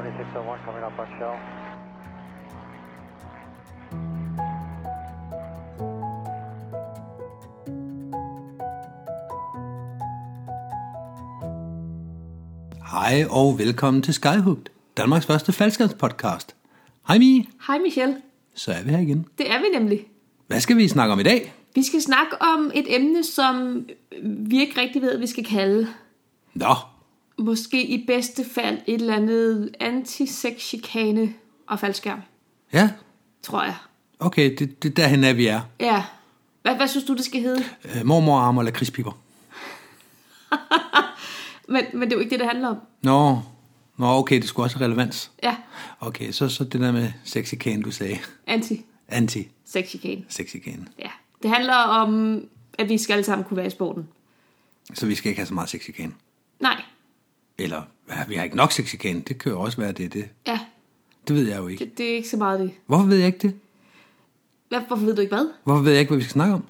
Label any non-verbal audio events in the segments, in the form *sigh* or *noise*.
2601 coming up on shell. Hej og velkommen til Skyhooked, Danmarks første faldskærmspodcast. Hej Mie, Hej Michelle. så er vi her igen. Det er vi nemlig. Hvad skal vi snakke om i dag? Vi skal snakke om et emne, som vi ikke rigtig ved, hvad vi skal kalde. Nå, Måske i bedste fald et eller andet antisex-chikane og faldskærm, ja, tror jeg. okay, det, det er derhen er vi er. Ja. Hvad, hvad synes du, det skal hedde? Øh, mormor arm eller krispiber. *laughs* Men, men det er jo ikke det, det handler om. Nå, Nå, okay, det skulle også have relevans. Ja, Okay, så, så det der med sexikane, du sagde. anti-sex-chikane. Anti-sexikane. Ja. Det handler om, at vi skal alle sammen kunne være i sporten. Så vi skal ikke have så meget sexikane. Eller, vi har ikke nok sexikane. Det kan jo også være det, det. Ja, Det ved jeg jo ikke. det, det er ikke så meget det. Hvorfor ved jeg ikke det? Hvad, hvorfor ved du ikke hvad? Hvorfor ved jeg ikke, hvad vi skal snakke om?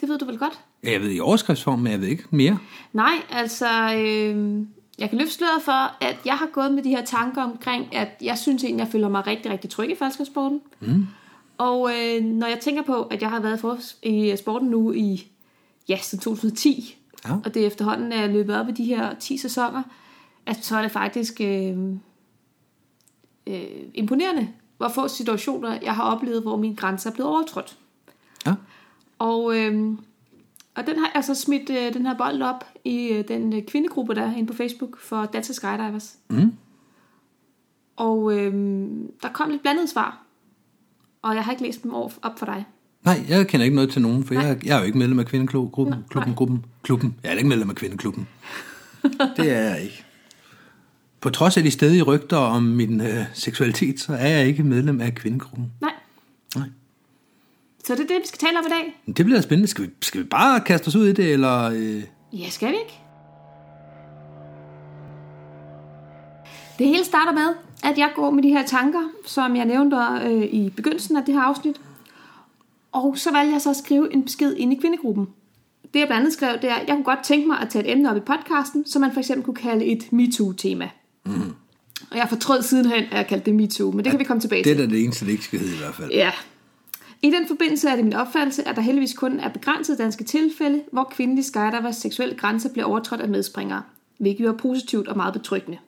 Det ved du vel godt? Ja, Jeg ved i overskriftsform, men jeg ved ikke mere. Nej, altså, øh, jeg kan løfte sløret for, at jeg har gået med de her tanker omkring, at jeg synes egentlig, jeg føler mig rigtig, rigtig tryg i faldskærmssporten. Mm. Og øh, når jeg tænker på, at jeg har været for, i sporten nu i, ja, siden 2010, Ja. og det efterhånden er løbet op i de her 10 sæsoner, at så er det faktisk øh, øh, imponerende, hvor få situationer jeg har oplevet, hvor mine grænser er blevet overtrådt. Ja. Og, øh, og den har jeg så smidt øh, den her bold op i øh, den øh, kvindegruppe, der er inde på Facebook for Danske Skydivers. Mm. Og øh, der kom lidt blandet svar. Og jeg har ikke læst dem op for dig. Nej, jeg kender ikke noget til nogen, for Nej. jeg, jeg er jo ikke medlem af kvindeklubben. Klubben, gruppen, klubben. Jeg er ikke medlem af kvindeklubben. det er jeg ikke. På trods af de stedige rygter om min øh, seksualitet, så er jeg ikke medlem af kvindegruppen. Nej. Nej. Så det er det, vi skal tale om i dag. Men det bliver spændende. Skal vi, skal vi bare kaste os ud i det, eller... Øh... Ja, skal vi ikke? Det hele starter med, at jeg går med de her tanker, som jeg nævnte øh, i begyndelsen af det her afsnit. Og så valgte jeg så at skrive en besked ind i kvindegruppen. Det jeg blandt andet skrev, det er, at jeg kunne godt tænke mig at tage et emne op i podcasten, som man for eksempel kunne kalde et MeToo-tema. Mm. Og jeg fortrød sidenhen, at jeg kaldte det MeToo, men det kan vi komme tilbage Det til. er da det eneste, det ikke skal hedde i hvert fald. Ja. I den forbindelse er det min opfattelse, at der heldigvis kun er begrænset danske tilfælde, hvor kvindelige skydivers seksuelle grænser bliver overtrådt af medspringere, hvilket jo er positivt og meget betryggende.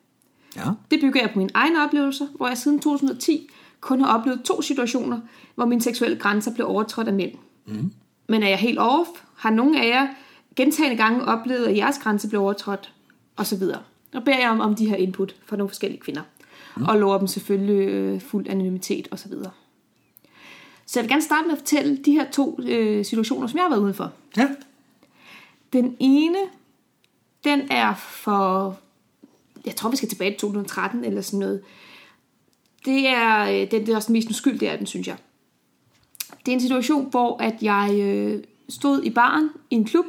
Ja. Det bygger jeg på mine egne oplevelser, hvor jeg siden 2010 kun har oplevet to situationer, hvor mine seksuelle grænser blev overtrådt af mænd. Mm. Men er jeg helt off? Har nogen af jer gentagende gange oplevet, at jeres grænse blev overtrådt? Og så videre. Og beder jeg om, om de her input fra nogle forskellige kvinder. Mm. Og lover dem selvfølgelig øh, fuld anonymitet og så videre. Så jeg vil gerne starte med at fortælle de her to øh, situationer, som jeg har været ude for. Ja. Den ene, den er for, jeg tror vi skal tilbage til 2013 eller sådan noget. Det er, øh, det, det er også den mest uskyldige af den, synes jeg. Det er en situation, hvor at jeg øh, stod i baren i en klub,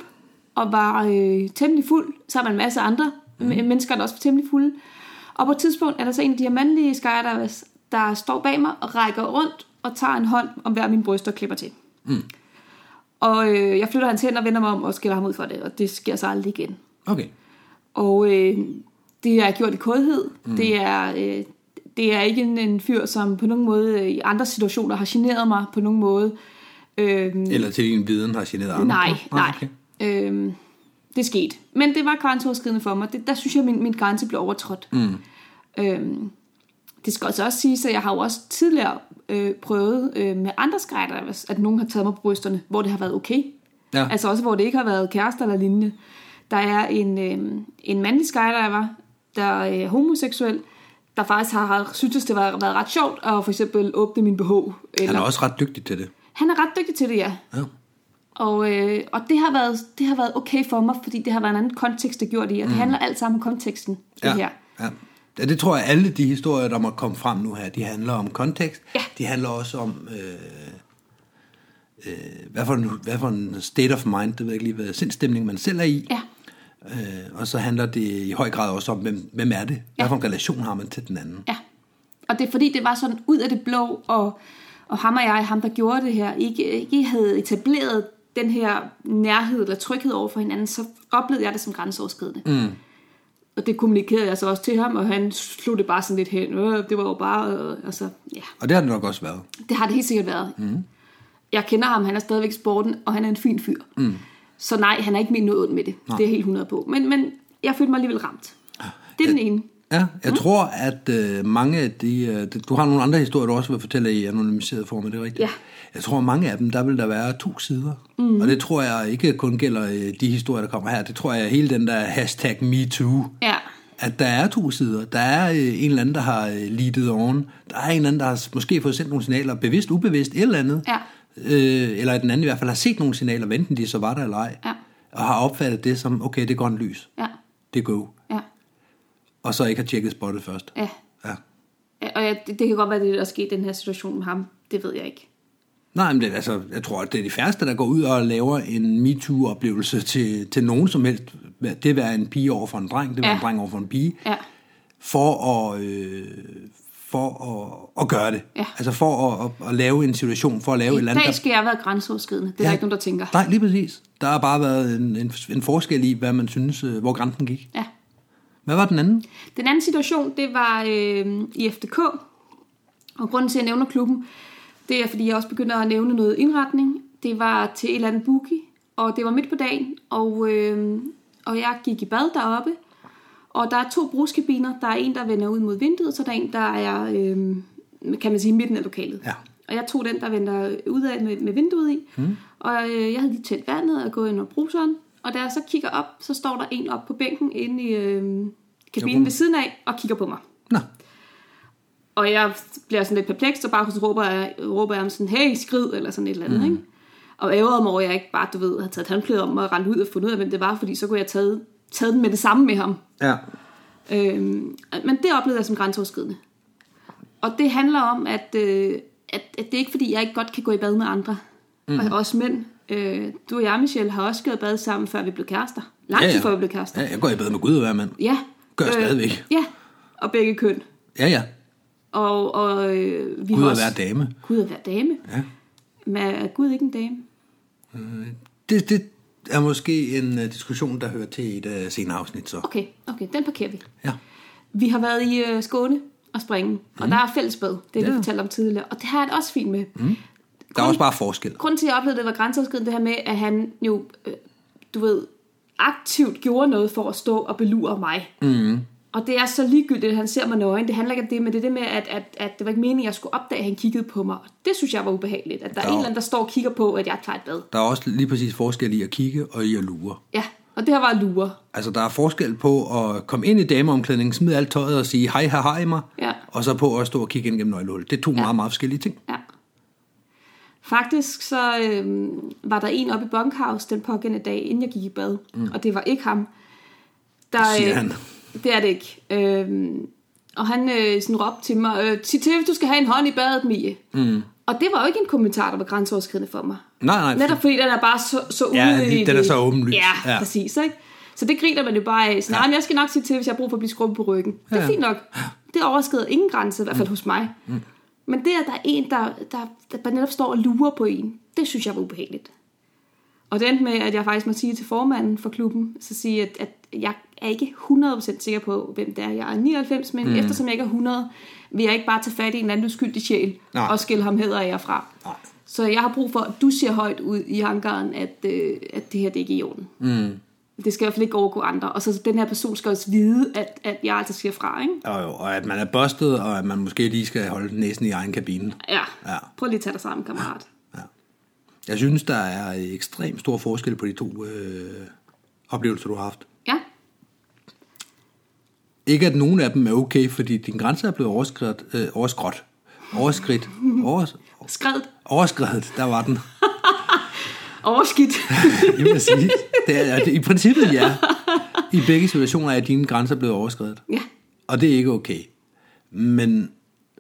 og var øh, temmelig fuld, sammen med en masse andre mm. mennesker, der også var temmelig fulde. Og på et tidspunkt er der så en af de her mandlige skydivers, der står bag mig og rækker rundt og tager en hånd om hver min bryst og klipper til. Og øh, jeg flytter hans hænder og vender mig om og skiller ham ud for det, og det sker så aldrig igen. Okay. Og øh, det er gjort i kodhed. Mm. Det, er, øh, det er ikke en, en fyr, som på nogen måde øh, i andre situationer har generet mig på nogen måde. Øh, Eller til din viden har generet andre. nej, nej. Okay. Øh, det skete. Men det var grænseoverskridende for mig. Det, der synes jeg, min, min grænse blev overtrådt. Mm. Øh, det skal altså også siges, at jeg har jo også tidligere øh, prøvet øh, med andre skydivers, at nogen har taget mig på brysterne, hvor det har været okay. Ja. Altså også, hvor det ikke har været kærester eller lignende. Der er en, øh, en mandlig skydiver, der er homoseksuel, der faktisk har, har synes, det har været ret sjovt at for eksempel åbne min BH. Eller, Han er også ret dygtig til det. han er ret dygtig til det, ja. Ja. Og, øh, og det, har været, det har været okay for mig, fordi det har været en anden kontekst, det gjort i. Og det handler alt sammen om konteksten, det ja. her. Ja. ja, det tror jeg, alle de historier, der må komme frem nu her, de handler om kontekst. Ja. De handler også om, øh, øh, hvad, for en, hvad for en state of mind, det ved jeg ikke lige, hvad sindstemning man selv er i. Ja, Øh, og så handler det i høj grad også om, hvem, hvem er det? Hvad for en relation har man til den anden? ja. Og det er fordi, det var sådan ud af det blå, og, og ham og jeg, ham der gjorde det her, ikke, ikke havde etableret den her nærhed eller tryghed over for hinanden, så oplevede jeg det som grænseoverskridende. Mm. Og det kommunikerede jeg så også til ham, og han slog det bare sådan lidt hen. Øh, det var jo bare, øh, altså, ja. Og det har det nok også været. Det har det helt sikkert været. Mm. Jeg kender ham, han er stadigvæk i sporten, og han er en fin fyr. Mm. Så nej, han er ikke min noget med det. Nej. Det er helt 100 på. Men, men jeg følte mig alligevel ramt. Det er den ene. Ja, jeg mm. tror, at øh, mange af de... Øh, du har nogle andre historier, du også vil fortælle i anonymiseret form, er det rigtigt? Ja. Jeg tror, mange af dem, der vil der være to sider. Mm. Og det tror jeg ikke kun gælder øh, de historier, der kommer her. Det tror jeg hele den der hashtag MeToo. Ja. At der er to sider. Der er øh, en eller anden, der har øh, leadet on. Der er en eller anden, der har måske fået sendt nogle signaler, bevidst, ubevidst, et eller andet. Ja. Øh, eller den anden i hvert fald har set nogle signaler, enten de så var der eller ej. Ja. Og har opfattet det som, okay, det er grønt lys. Ja. Det er go. Ja. Og så ikke har tjekket spottet først. Ja. Ja. Ja, Og jeg, det, det kan godt være, det der er sket i den her situation med ham. Det ved jeg ikke. Nej, men det, altså, jeg tror, at det er de færreste, der går ud og laver en MeToo-oplevelse til, til nogen som helst. Det vil være en pige over for en dreng, det vil være Ja. en dreng over for en pige, Ja. for at, øh, for at, at gøre det. Ja. Altså for at, at, at lave en situation, for at lave et I eller andet. dag skal jeg være grænseoverskridende. Det er Ja. der ikke nogen, der tænker. Nej, lige præcis. Der har bare været en, en, en forskel i, hvad man synes, øh, hvor grænsen gik. Ja. Hvad var den anden? Den anden situation, det var øh, i FDK. Og grunden til, at jeg nævner klubben, det er, fordi jeg også begynder at nævne noget indretning. Det var til et eller andet boogie, og det var midt på dagen, og, øh, og jeg gik i bad deroppe. Og der er to bruskabiner. Der er en, der vender ud mod vinduet, så der er en, der er, øh, kan man sige, midten af lokalet. Ja. Og jeg tog den, der vender ud af med, med vinduet i. Mm. Og øh, jeg havde lige tændt vandet og gået ind over bruseren. Og da jeg så kigger op, så står der en op på bænken inde i øh, kabinen Jo. ved siden af og kigger på mig. Nå, Og jeg bliver sådan lidt perpleks, og bare så råber jeg, råber jeg om sådan, hey, skrid, eller sådan et eller andet, mm. ikke? Og ærgerede mig over, at jeg ikke bare, du ved, havde taget håndklædet om og rendt ud og fundet ud af, hvem det var, fordi så kunne jeg have taget, taget den med det samme med ham. ja. Øhm, men det oplevede jeg som grænseoverskridende. Og det handler om, at, øh, at, at det er ikke fordi, jeg ikke godt kan gå i bad med andre. Mm. Og også mænd. Øh, du og jeg, Michelle, har også gået i bad sammen, før vi blev kærester. Lang Ja, ja. før vi blev kærester. ja, jeg går i bad med Gud og hver mand. Ja. Gør jeg stadigvæk. Ja, og begge køn. Ja, ja. Og, og øh, vi Gud og hver dame. Gud og hver dame. Ja. Men er Gud ikke en dame? Det, det er måske en uh, diskussion, der hører til i et uh, senere afsnit, så. Okay, okay, den parkerer vi. Ja. Vi har været i øh, Skåne og springe, og der er fællesbad, det Ja. vi fortalte om tidligere, og det har jeg det også fint med. Mm. Der er også bare forskel. Grunden til, at jeg oplevede, at det var grænseoverskridende, det her med, at han jo, øh, du ved, aktivt gjorde noget for at stå og belure mig. Mm. Og det er så ligegyldigt, at han ser mig nøgen. Det handler ikke om det, men det er det med, at, at, at det var ikke meningen, at jeg skulle opdage, at han kiggede på mig. Og det synes jeg var ubehageligt. At der er Der en er- eller anden, der står og kigger på, at jeg tager et bad. Der er også lige præcis forskel i at kigge og i at lure. Ja, og det her var lure. Altså, der er forskel på at komme ind i dameomklædningen, smide alt tøjet og sige hej, hej, hej mig, Ja. og så på at stå og kigge ind gennem nøglehullet. Det er to ja. meget, meget forskellige ting. Ja. Faktisk så øh, var der en oppe i bunkhouse den pågældende dag, inden jeg gik i bad. Mm. Og det var ikke ham. Der, Siger øh, han. Det er det ikke. Øh, og han øh, sådan råbte til mig, øh, sig til, hvis du skal have en hånd i badet, Mie. Mm. Og det var jo ikke en kommentar, der var grænseoverskridende for mig. Nej, nej. Netop fordi den er bare så, så ude Ja, i den er så åbenlyst. Ja, Ja. ja, præcis. Ikke? Så det griner man jo bare af. Sådan, ja. jeg skal nok sige til, hvis jeg har brug for at blive skrubbet på ryggen. Det er Ja. fint nok. Det overskrider ingen grænse, i hvert fald hos mig. Mm. Men det, at der er en, der, der, der bare netop står og lurer på en, det synes jeg var ubehageligt. Og det endte med, at jeg faktisk må sige til formanden for klubben, så sige, at, at jeg er ikke 100% sikker på, hvem det er. Jeg er 99, men mm. eftersom jeg ikke er 100, vil jeg ikke bare tage fat i en anden uskyldig sjæl Nej. og skille ham heder og ære fra. Nej. Så jeg har brug for, at du siger højt ud i hangaren, at, øh, at det her det er ikke i orden. Mm. Det skal i hvert fald ikke overgå andre. Og så den her person skal også vide, at, at jeg altså siger fra, ikke? Og, jo, og at man er bustet, og at man måske lige skal holde næsen i egen kabine. Ja. Ja. Prøv lige at tage dig sammen, kammerat. Ja. Jeg synes, der er ekstremt stor forskel på de to øh, oplevelser, du har haft. Ikke at nogen af dem er okay, fordi din grænse er blevet overskrevet. Øh, overskridt. Overskridt. Overs, Skrevet. overskredet, der var den. *laughs* Overskidt. *laughs* Lige præcis. Det er, det, I princippet ja. I begge situationer er dine grænser blevet overskrevet. ja. Og det er ikke okay. Men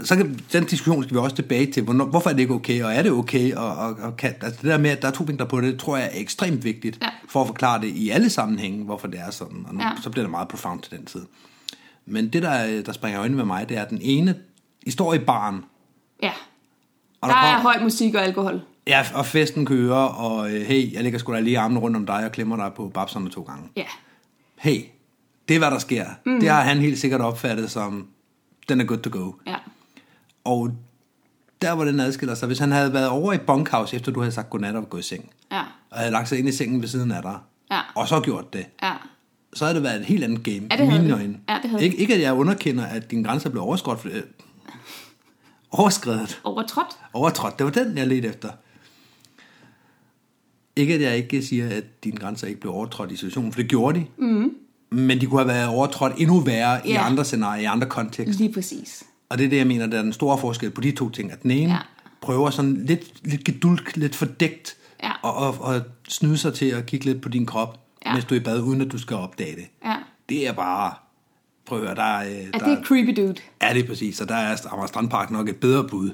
så kan, den diskussion skal vi også tilbage til. Hvornår, hvorfor er det ikke okay, og er det okay? Og, og, og kan, altså det der med, at der er to vinkler på det, det tror jeg er ekstremt vigtigt, Ja. for at forklare det i alle sammenhænge, hvorfor det er sådan. Og nu, Ja. så bliver det meget profound til den tid. Men det, der, der springer øjnene med mig, det er, at den ene, I står i baren, Ja. og Der er kommer- høj musik og alkohol. Ja, og festen kører, og øh, hey, jeg lægger sgu da lige armene rundt om dig og klemmer dig på babserne to gange. Ja. Hey, Det er, hvad der sker. Mm. Det har han helt sikkert opfattet som, den er good to go. Ja. Og der, hvor den adskiller sig, hvis han havde været over i bunkhouse, efter du havde sagt godnat og gået i seng, Ja. og havde lagt sig ind i sengen ved siden af dig, Ja. og så gjort det, Ja. Så havde det været et helt andet game, Ja, det i havde mine det. Ja, det havde ikke, ikke, at jeg underkender, at dine grænser blev overskrevet. Øh, overskrevet. Overtrådt. Overtrådt. Det var den, jeg ledte efter. Ikke, at jeg ikke siger, at dine grænser ikke blev overtrådt i situationen, for det gjorde de. Mm. Men de kunne have været overtrådt endnu værre i Ja. andre scenarier, i andre kontekster. Lige præcis. Og det er det, jeg mener, der er den store forskel på de to ting. At den ene ja. prøver sådan lidt, lidt gedulk, lidt fordækt, Ja. og, og, og snyde sig til at kigge lidt på din krop, Ja. ja. mens du er i bad, uden at du skal opdage det. Ja. Det er bare... Prøv at høre, der er... Er der, det er creepy dude? er det præcis, og der er Amager Strandpark nok et bedre bud.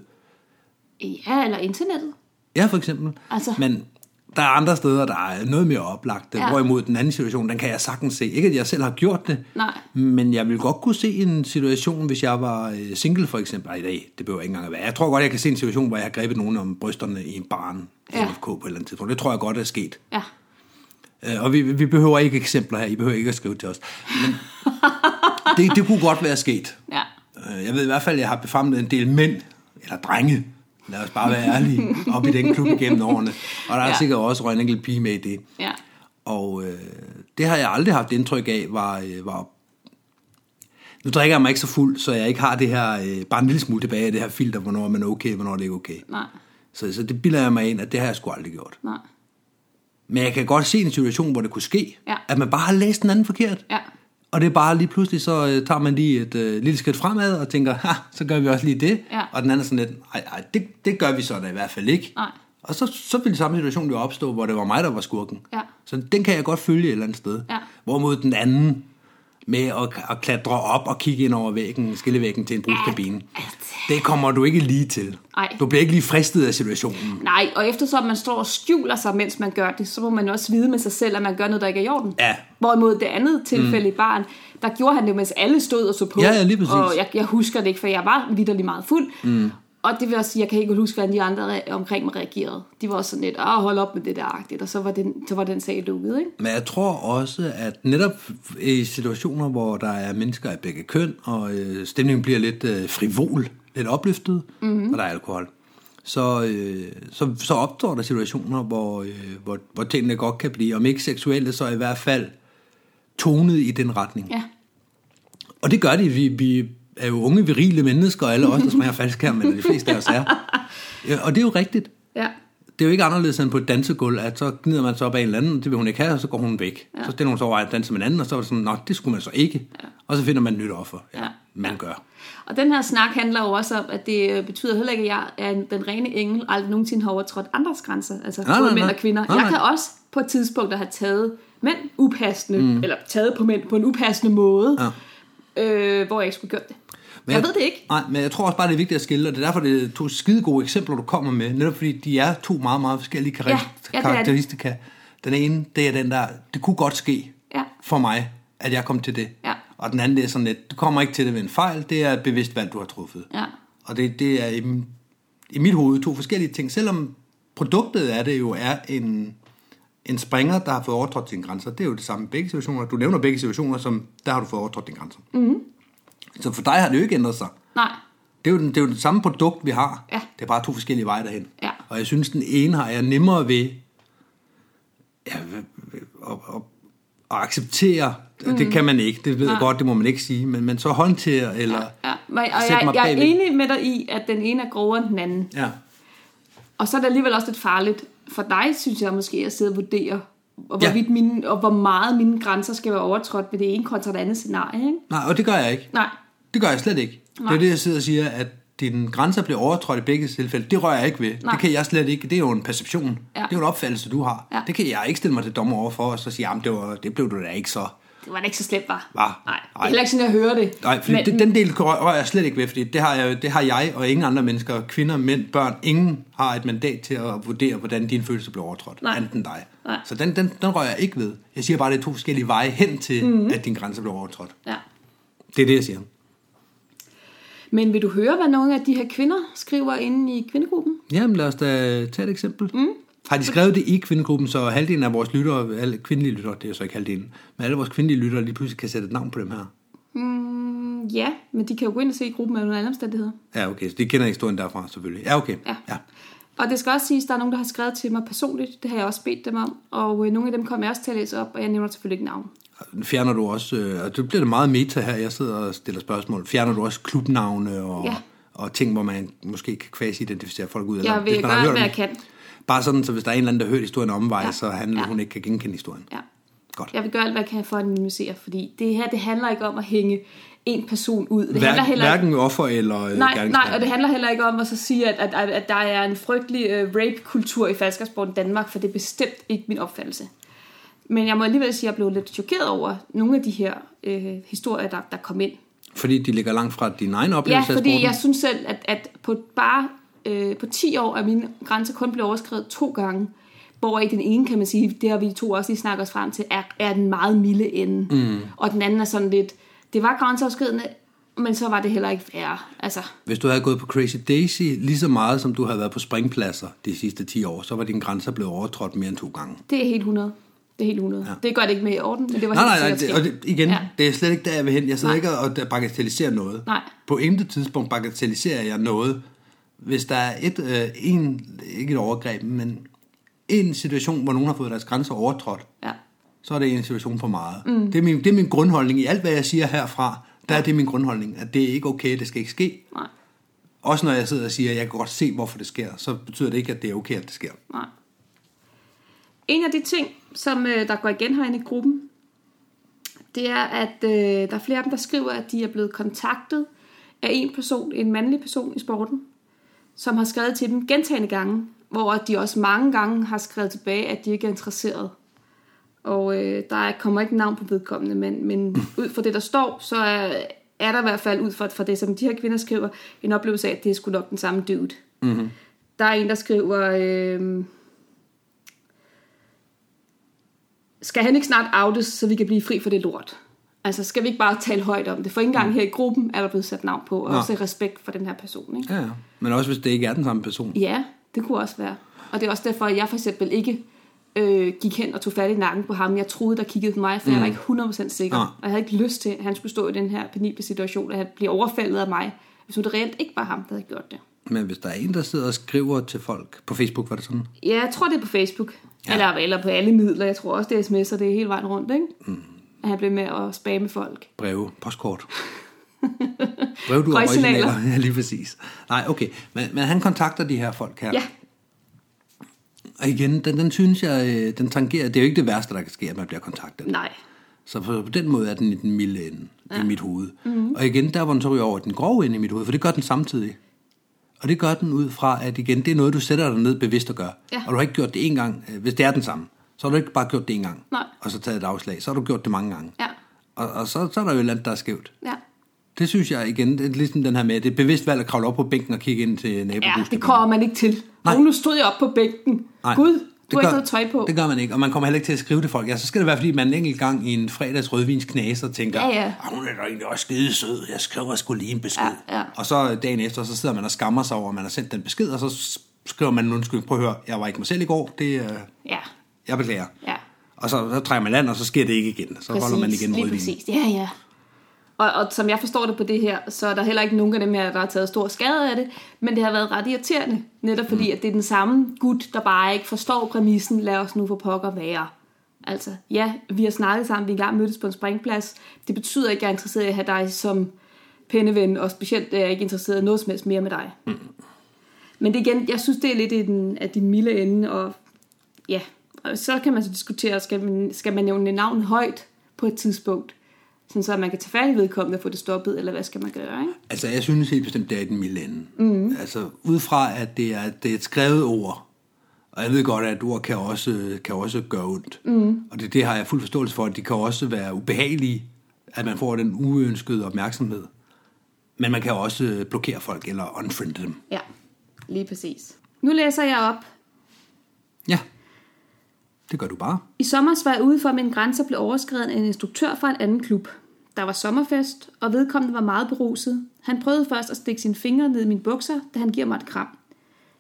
Ja, eller internettet. Ja, for eksempel. Altså. Men der er andre steder, der er noget mere oplagt. Ja. Ja. Hvorimod den anden situation, den kan jeg sagtens se. Ikke at jeg selv har gjort det, Nej. men jeg vil godt kunne se en situation, hvis jeg var øh, single for eksempel. Ej, det, det behøver ikke engang at være. Jeg tror godt, jeg kan se en situation, hvor jeg har grebet nogen om brysterne i en barn i Ja. NFK på et eller andet tidspunkt. Det tror jeg godt er sket. Ja. Øh, Og vi, vi behøver ikke eksempler her. I behøver ikke at skrive til os. Men *laughs* det, det kunne godt være sket. Ja. Øh, Jeg ved i hvert fald, at jeg har befamlet en del mænd, eller drenge, lad os bare være ærlige, op i den klub igennem årene. Og der er Ja. sikkert også røget en enkelt pige med i det. Ja. Og øh, det har jeg aldrig haft indtryk af, var, øh, var... Nu drikker jeg mig ikke så fuld, så jeg ikke har det her, øh, bare en lille smule tilbage af det her filter, hvornår er man okay, hvornår er det ikke okay. Nej. Så, så det bilder jeg mig ind, at det har jeg sgu aldrig gjort. Nej. Men jeg kan godt se en situation, hvor det kunne ske, Ja. at man bare har læst den anden forkert. Ja. Og det er bare lige pludselig, så øh, tager man lige et øh, lille skridt fremad og tænker, ha, så gør vi også lige det. Ja. Og den anden er sådan lidt, nej, nej, det, det gør vi så da i hvert fald ikke. Nej. Og så, så ville samme situation jo opstå, hvor det var mig, der var skurken. Ja. Så den kan jeg godt følge et eller andet sted. Ja. Hvorimod den anden med at, at klatre op og kigge ind over væggen, skillevæggen til en brugskabine, det kommer du ikke lige til. Nej. Du bliver ikke lige fristet af situationen. Nej, og eftersom man står og skjuler sig, mens man gør det, så må man også vide med sig selv, at man gør noget, der ikke er i orden. Ja. Hvorimod det andet tilfælde mm. i barn, der gjorde han det, mens alle stod og så på. Ja, ja, lige præcis. Og jeg, jeg husker det ikke, for jeg var vidderlig meget fuld. Mm. Og det vil også sige, jeg kan ikke huske, hvordan de andre re- omkring mig reagerede. De var også sådan lidt, åh, hold op med det der agtigt, og så var den, så var den sag lukket, ikke? Men jeg tror også, at netop i situationer, hvor der er mennesker af begge køn, og øh, stemningen bliver lidt øh, frivol, lidt opløftet, mm-hmm. og der er alkohol, så, øh, så, så opstår der situationer, hvor, øh, hvor, hvor tingene godt kan blive, om ikke seksuelle, så i hvert fald tonet i den retning. Ja. Og det gør de. Vi, vi er jo unge, virile mennesker, og alle os, der smager falsk her, men de fleste af os er. Ja, Og det er jo rigtigt. Ja. Det er jo ikke anderledes end på et dansegulv, at så gnider man så op af en eller anden, det vil hun ikke have, og så går hun væk. Ja. Så stiller hun så over at danse med en anden, og så er det sådan, nå, det skulle man så ikke. Ja. Og så finder man et nyt offer. Ja, Ja. man gør. Og den her snak handler jo også om, at det øh, betyder heller ikke, at jeg er en- den rene engel, aldrig nogensinde har overtrådt andres grænser. Altså Nej, både nej, mænd nej. og kvinder. Nej, jeg nej. kan også på et tidspunkt have taget mænd upassende, mm. eller taget på mænd på en upassende måde, Ja. øh, hvor jeg ikke skulle gjort det. Men jeg ved det ikke. Nej, men jeg tror også bare, det er vigtigt at skille, og det er derfor, det er to skide gode eksempler, du kommer med, netop fordi de er to meget, meget forskellige kar- Ja, ja, er karakteristika. Den ene, det er den der, det kunne godt ske Ja. for mig, at jeg kom til det. Ja. Og den anden, det er sådan lidt, du kommer ikke til det ved en fejl, det er et bevidst valg, du har truffet. Ja. Og det, det er i, i mit hoved to forskellige ting, selvom produktet af det jo er en, en springer, der har fået overtrådt sine grænser. Det er jo det samme i begge situationer. Du nævner begge situationer, som der har du fået overtrådt dine grænser. Mm-hmm. Så for dig har det jo ikke ændret sig. Nej. Det er, jo den, det er jo det samme produkt, vi har. Ja. Det er bare to forskellige veje derhen. Ja. Og jeg synes, den ene har jeg nemmere ved ja, at, at, at acceptere. Mm. Det kan man ikke. Det ved jeg godt, det må man ikke sige. Men, men så håndtere eller Ja. Men, og jeg, mig jeg er enig med dig i, at den ene er grovere end den anden. Ja. Og så er det alligevel også lidt farligt for dig, synes jeg måske, at sidde og vurdere, og, Ja. mine, og hvor meget mine grænser skal være overtrådt ved det ene kontra det andet scenarie. Ikke? Nej, og det gør jeg ikke. Nej. Det gør jeg slet ikke. Nej. Det er det, jeg sidder og siger, at dine grænser bliver overtrådt i begge tilfælde. Det rører jeg ikke ved. Nej. Det kan jeg slet ikke. Det er jo en perception. Ja. Det er jo en opfattelse, du har. Ja. Det kan jeg ikke stille mig til dommer over for, og så sige, jamen det, var, det blev du da ikke så. Det var da ikke så slemt, var. Hva? Nej, det er heller ikke sådan, jeg hører det. Nej, for det, den del rører rører jeg slet ikke ved, fordi det har, jeg, det har jeg og ingen andre mennesker, kvinder, mænd, børn, ingen har et mandat til at vurdere, hvordan dine følelser bliver overtrådt, Nej. andet end dig. Nej. Så den, den, den rører jeg ikke ved. Jeg siger bare, at det er to forskellige veje hen til, Mhm. mm-hmm. at din grænse bliver overtrådt. Ja. Det er det, jeg siger. Men vil du høre, hvad nogle af de her kvinder skriver inde i kvindegruppen? Jamen lad os da tage et eksempel. Mm. Har de skrevet det i kvindegruppen, så halvdelen af vores lyttere, alle kvindelige lyttere, det er så ikke halvdelen, men alle vores kvindelige lyttere lige pludselig kan sætte et navn på dem her? Mm, ja, men de kan jo gå ind og se gruppen under alle omstændigheder. Ja, okay, så de kender historien derfra selvfølgelig. Ja, okay. Ja. ja. Og det skal også siges, at der er nogen, der har skrevet til mig personligt. Det har jeg også bedt dem om. Og øh, nogle af dem kommer jeg også til at læse op, og jeg nævner selvfølgelig ikke navn. Fjerner du også, øh, og det bliver det meget meta her, jeg sidder og stiller spørgsmål, fjerner du også klubnavne og, Ja. og ting, hvor man måske kan kvasi-identificere folk ud? Eller, Jeg vil gøre, hvad jeg kan. Bare sådan, så hvis der er en eller anden, der hørt historien om vej, Ja. så han eller Ja. hun ikke kan genkende historien. Ja. Godt. Jeg vil gøre alt, hvad jeg kan for at minimisere, fordi det her, det handler ikke om at hænge en person ud. Det Hver, handler heller ikke hverken offer eller øh, Nej, nej, og det handler heller ikke om at så sige, at, at, at, der er en frygtelig uh, rape-kultur i falskersport i Danmark, for det er bestemt ikke min opfattelse. Men jeg må alligevel sige, at jeg blev lidt chokeret over nogle af de her øh, historier, der, der kom ind. Fordi de ligger langt fra din egen Ja, oplevelse af fordi jeg synes selv, at, at på bare øh, på 10 år er mine grænser kun blevet overskrevet to gange. Hvor i den ene, kan man sige, det har vi to også lige snakket os frem til, er, er den meget milde ende. Mm. Og den anden er sådan lidt, det var grænseoverskridende, men så var det heller ikke værre. Altså, Hvis du havde gået på Crazy Daisy lige så meget, som du havde været på springpladser de sidste 10 år, så var dine grænser blevet overtrådt mere end to gange. det er helt 100. Det er helt 100. Ja. Det gør det ikke med i orden, men det var Nej, helt nej, nej, det, og det, igen. Ja. det er slet ikke der, jeg vil hen. Jeg sidder Nej. ikke og bagatelliserer noget. Nej. På intet tidspunkt bagatelliserer jeg noget. Hvis der er et, øh, en, ikke et overgreb, men en situation, hvor nogen har fået deres grænser overtrådt, Ja. så er det en situation for meget. Mm. Det, er min, det er min grundholdning i alt, hvad jeg siger herfra. Der er det min grundholdning, at det er ikke okay, det skal ikke ske. Nej, Også når jeg sidder og siger, at jeg kan godt se, hvorfor det sker, så betyder det ikke, at det er okay, at det sker. nej. En af de ting, som øh, der går igen herinde i gruppen, det er, at øh, der er flere af dem, der skriver, at de er blevet kontaktet af en person, en mandlig person i sporten, som har skrevet til dem gentagende gange, hvor de også mange gange har skrevet tilbage, at de ikke er interesseret. Og øh, der er- kommer ikke navn på vedkommende, men, men *laughs* ud fra det, der står, så er, er der i hvert fald ud fra, fra det, som de her kvinder skriver, en oplevelse af, at det er sgu nok den samme dude. Mm-hmm. Der er en, der skriver, øh, skal han ikke snart outes, så vi kan blive fri for det lort? Altså, skal vi ikke bare tale højt om det? For ikke engang her i gruppen er der blevet sat navn på, og Nå. også respekt for den her person. Ikke? Ja, ja. Men også hvis det ikke er den samme person. Ja, det kunne også være. Og det er også derfor, at jeg for eksempel ikke øh, gik hen og tog fat i nakken på ham. Jeg troede, der kiggede på mig, for mm. jeg var ikke 100% sikker. Nej. Og jeg havde ikke lyst til, at han skulle stå i den her penible situation, at han bliver overfaldet af mig. Hvis nu det reelt ikke var ham, der havde gjort det. Men hvis der er en, der sidder og skriver til folk på Facebook, var det sådan? Ja, jeg tror, det er på Facebook. Ja. Eller, eller på alle midler. Jeg tror også, det er sms'er. Det er hele vejen rundt, ikke? Mm. At han blev med at spamme folk. Breve, postkort. *laughs* Brev, du Røgsignaler. *laughs* Ja, lige præcis. Nej, okay. Men, men han kontakter de her folk her. Ja, Og igen, den, den synes jeg, øh, den tangerer, det er jo ikke det værste, der kan ske, at man bliver kontaktet. nej. Så på, på den måde er den i den milde ende ja. i mit hoved. Mm-hmm. Og igen, der hvor den så ryger over den grove ende i mit hoved, for det gør den samtidig. Og det gør den ud fra, at igen, det er noget, du sætter dig ned bevidst og gør. Ja. Og du har ikke gjort det en gang, øh, hvis det er den samme. Så har du ikke bare gjort det en gang, Nej. og så taget et afslag. Så har du gjort det mange gange. Ja, Og, og så, så er der jo et eller andet, der er skævt. ja. Det synes jeg igen, det er ligesom den her med, det er bevidst valg at kravle op på bænken og kigge ind til Ja, nabobusken. det kommer man ikke til. Nej. Nu stod jeg op på bænken. Nej, Gud, det du har gør- ikke noget tøj på. Det gør man ikke, og man kommer heller ikke til at skrive til folk. Ja, så skal det være, fordi man en enkelt gang i en fredags rødvins knaser tænker, Ja, ja. "Ah, hun er da egentlig også skide sød, jeg skriver sgu lige en besked. Ja, ja. Og så dagen efter, så sidder man og skammer sig over, at man har sendt den besked, og så skriver man en undskyldning. Prøv at høre, jeg var ikke mig selv i går, det, øh, Ja, jeg beklager. ja. Og så, så trækker man land, og så sker det ikke igen. Så holder man igen rødvin. præcis. Ja, ja. Og, og som jeg forstår det på det her, så er der heller ikke nogen af dem her, der har taget stor skade af det, men det har været ret irriterende, netop fordi, mm. at det er den samme gut, der bare ikke forstår præmissen, lad os nu for pokker være. Altså, ja, vi har snakket sammen, vi engang mødtes på en springplads. Det betyder ikke, at jeg er interesseret i at have dig som penneven, og specielt er jeg ikke interesseret i noget som helst mere med dig. Mm. Men det igen, jeg synes, det er lidt i den, af din milde ende, og ja, så kan man så diskutere, skal man, skal man nævne navn højt på et tidspunkt, sådan så man kan tage fat i vedkommende og få det stoppet, eller hvad skal man gøre, ikke? Altså, jeg synes helt bestemt, det er den milde ende. Mm. Altså, ud fra, at det er, det er et skrevet ord, og jeg ved godt, at ord kan også, kan også gøre ondt. Mm. Og det, det har jeg fuld forståelse for, at de kan også være ubehagelige, at man får den uønskede opmærksomhed. Men man kan også blokere folk eller unfriende dem. Ja, lige præcis. Nu læser jeg op. Ja, det gør du bare. I sommer var jeg ude for, at mine grænser blev overskrevet af en instruktør fra en anden klub. Der var sommerfest, og vedkommende var meget beruset. Han prøvede først at stikke sine fingre ned i mine bukser, da han giver mig et kram.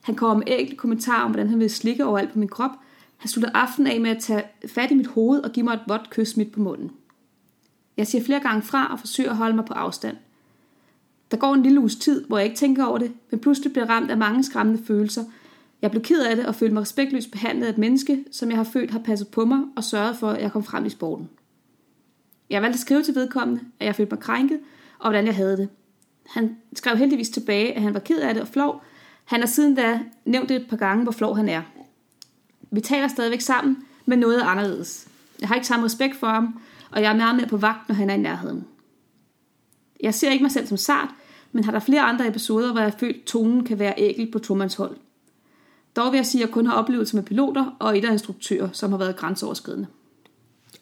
Han kom med ægte kommentarer om, hvordan han ville slikke overalt på min krop. Han sluttede aftenen af med at tage fat i mit hoved og give mig et vådt kys midt på munden. Jeg siger flere gange fra og forsøger at holde mig på afstand. Der går en lille uges tid, hvor jeg ikke tænker over det, men pludselig bliver ramt af mange skræmmende følelser. Jeg blev ked af det og følte mig respektløst behandlet af et menneske, som jeg har følt har passet på mig og sørget for, at jeg kom frem i sporten. Jeg valgte at skrive til vedkommende, at jeg følte mig krænket, og hvordan jeg havde det. Han skrev heldigvis tilbage, at han var ked af det og flov. Han har siden da nævnt det et par gange, hvor flov han er. Vi taler stadigvæk sammen, men noget er anderledes. Jeg har ikke samme respekt for ham, og jeg er meget mere på vagt, når han er i nærheden. Jeg ser ikke mig selv som sart, men har der flere andre episoder, hvor jeg følt, at tonen kan være ægel på Tomans hold. Dog vil jeg sige, at jeg kun har oplevelser med piloter og et af instruktører, som har været grænseoverskridende.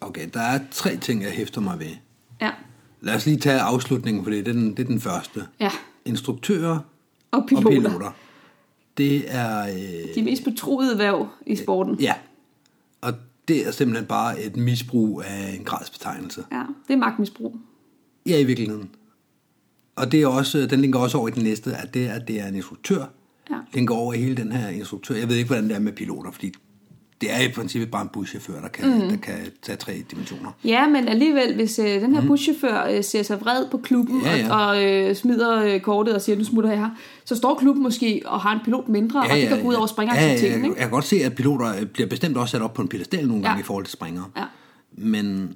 Okay, der er tre ting, jeg hæfter mig ved. Ja, Lad os lige tage afslutningen, for det er den, det er den første. ja. Instruktører Og og piloter. piloter. Det er... Øh, De mest betroede værv i sporten. ja. Og det er simpelthen bare et misbrug af en gradsbetegnelse. Ja, det er magtmisbrug. Ja, i virkeligheden. Og det er også, den linker også over i den næste, at det, at det er en instruktør. Ja. Linker over i hele den her instruktør. Jeg ved ikke, hvordan det er med piloter, fordi det er i princippet bare en buschauffør, der kan, mm. der kan tage tre dimensioner. Ja, men alligevel, hvis øh, den her buschauffør øh, ser sig vred på klubben. Ja, ja. og, og øh, smider øh, kortet og siger, nu smutter jeg her, så står klubben måske og har en pilot mindre, og det kan gå ud over springeraktiviteten, ja, ja, ikke? jeg kan godt se, at piloter øh, bliver bestemt også sat op på en pedestal nogle gange Ja. i forhold til springere. Ja. Men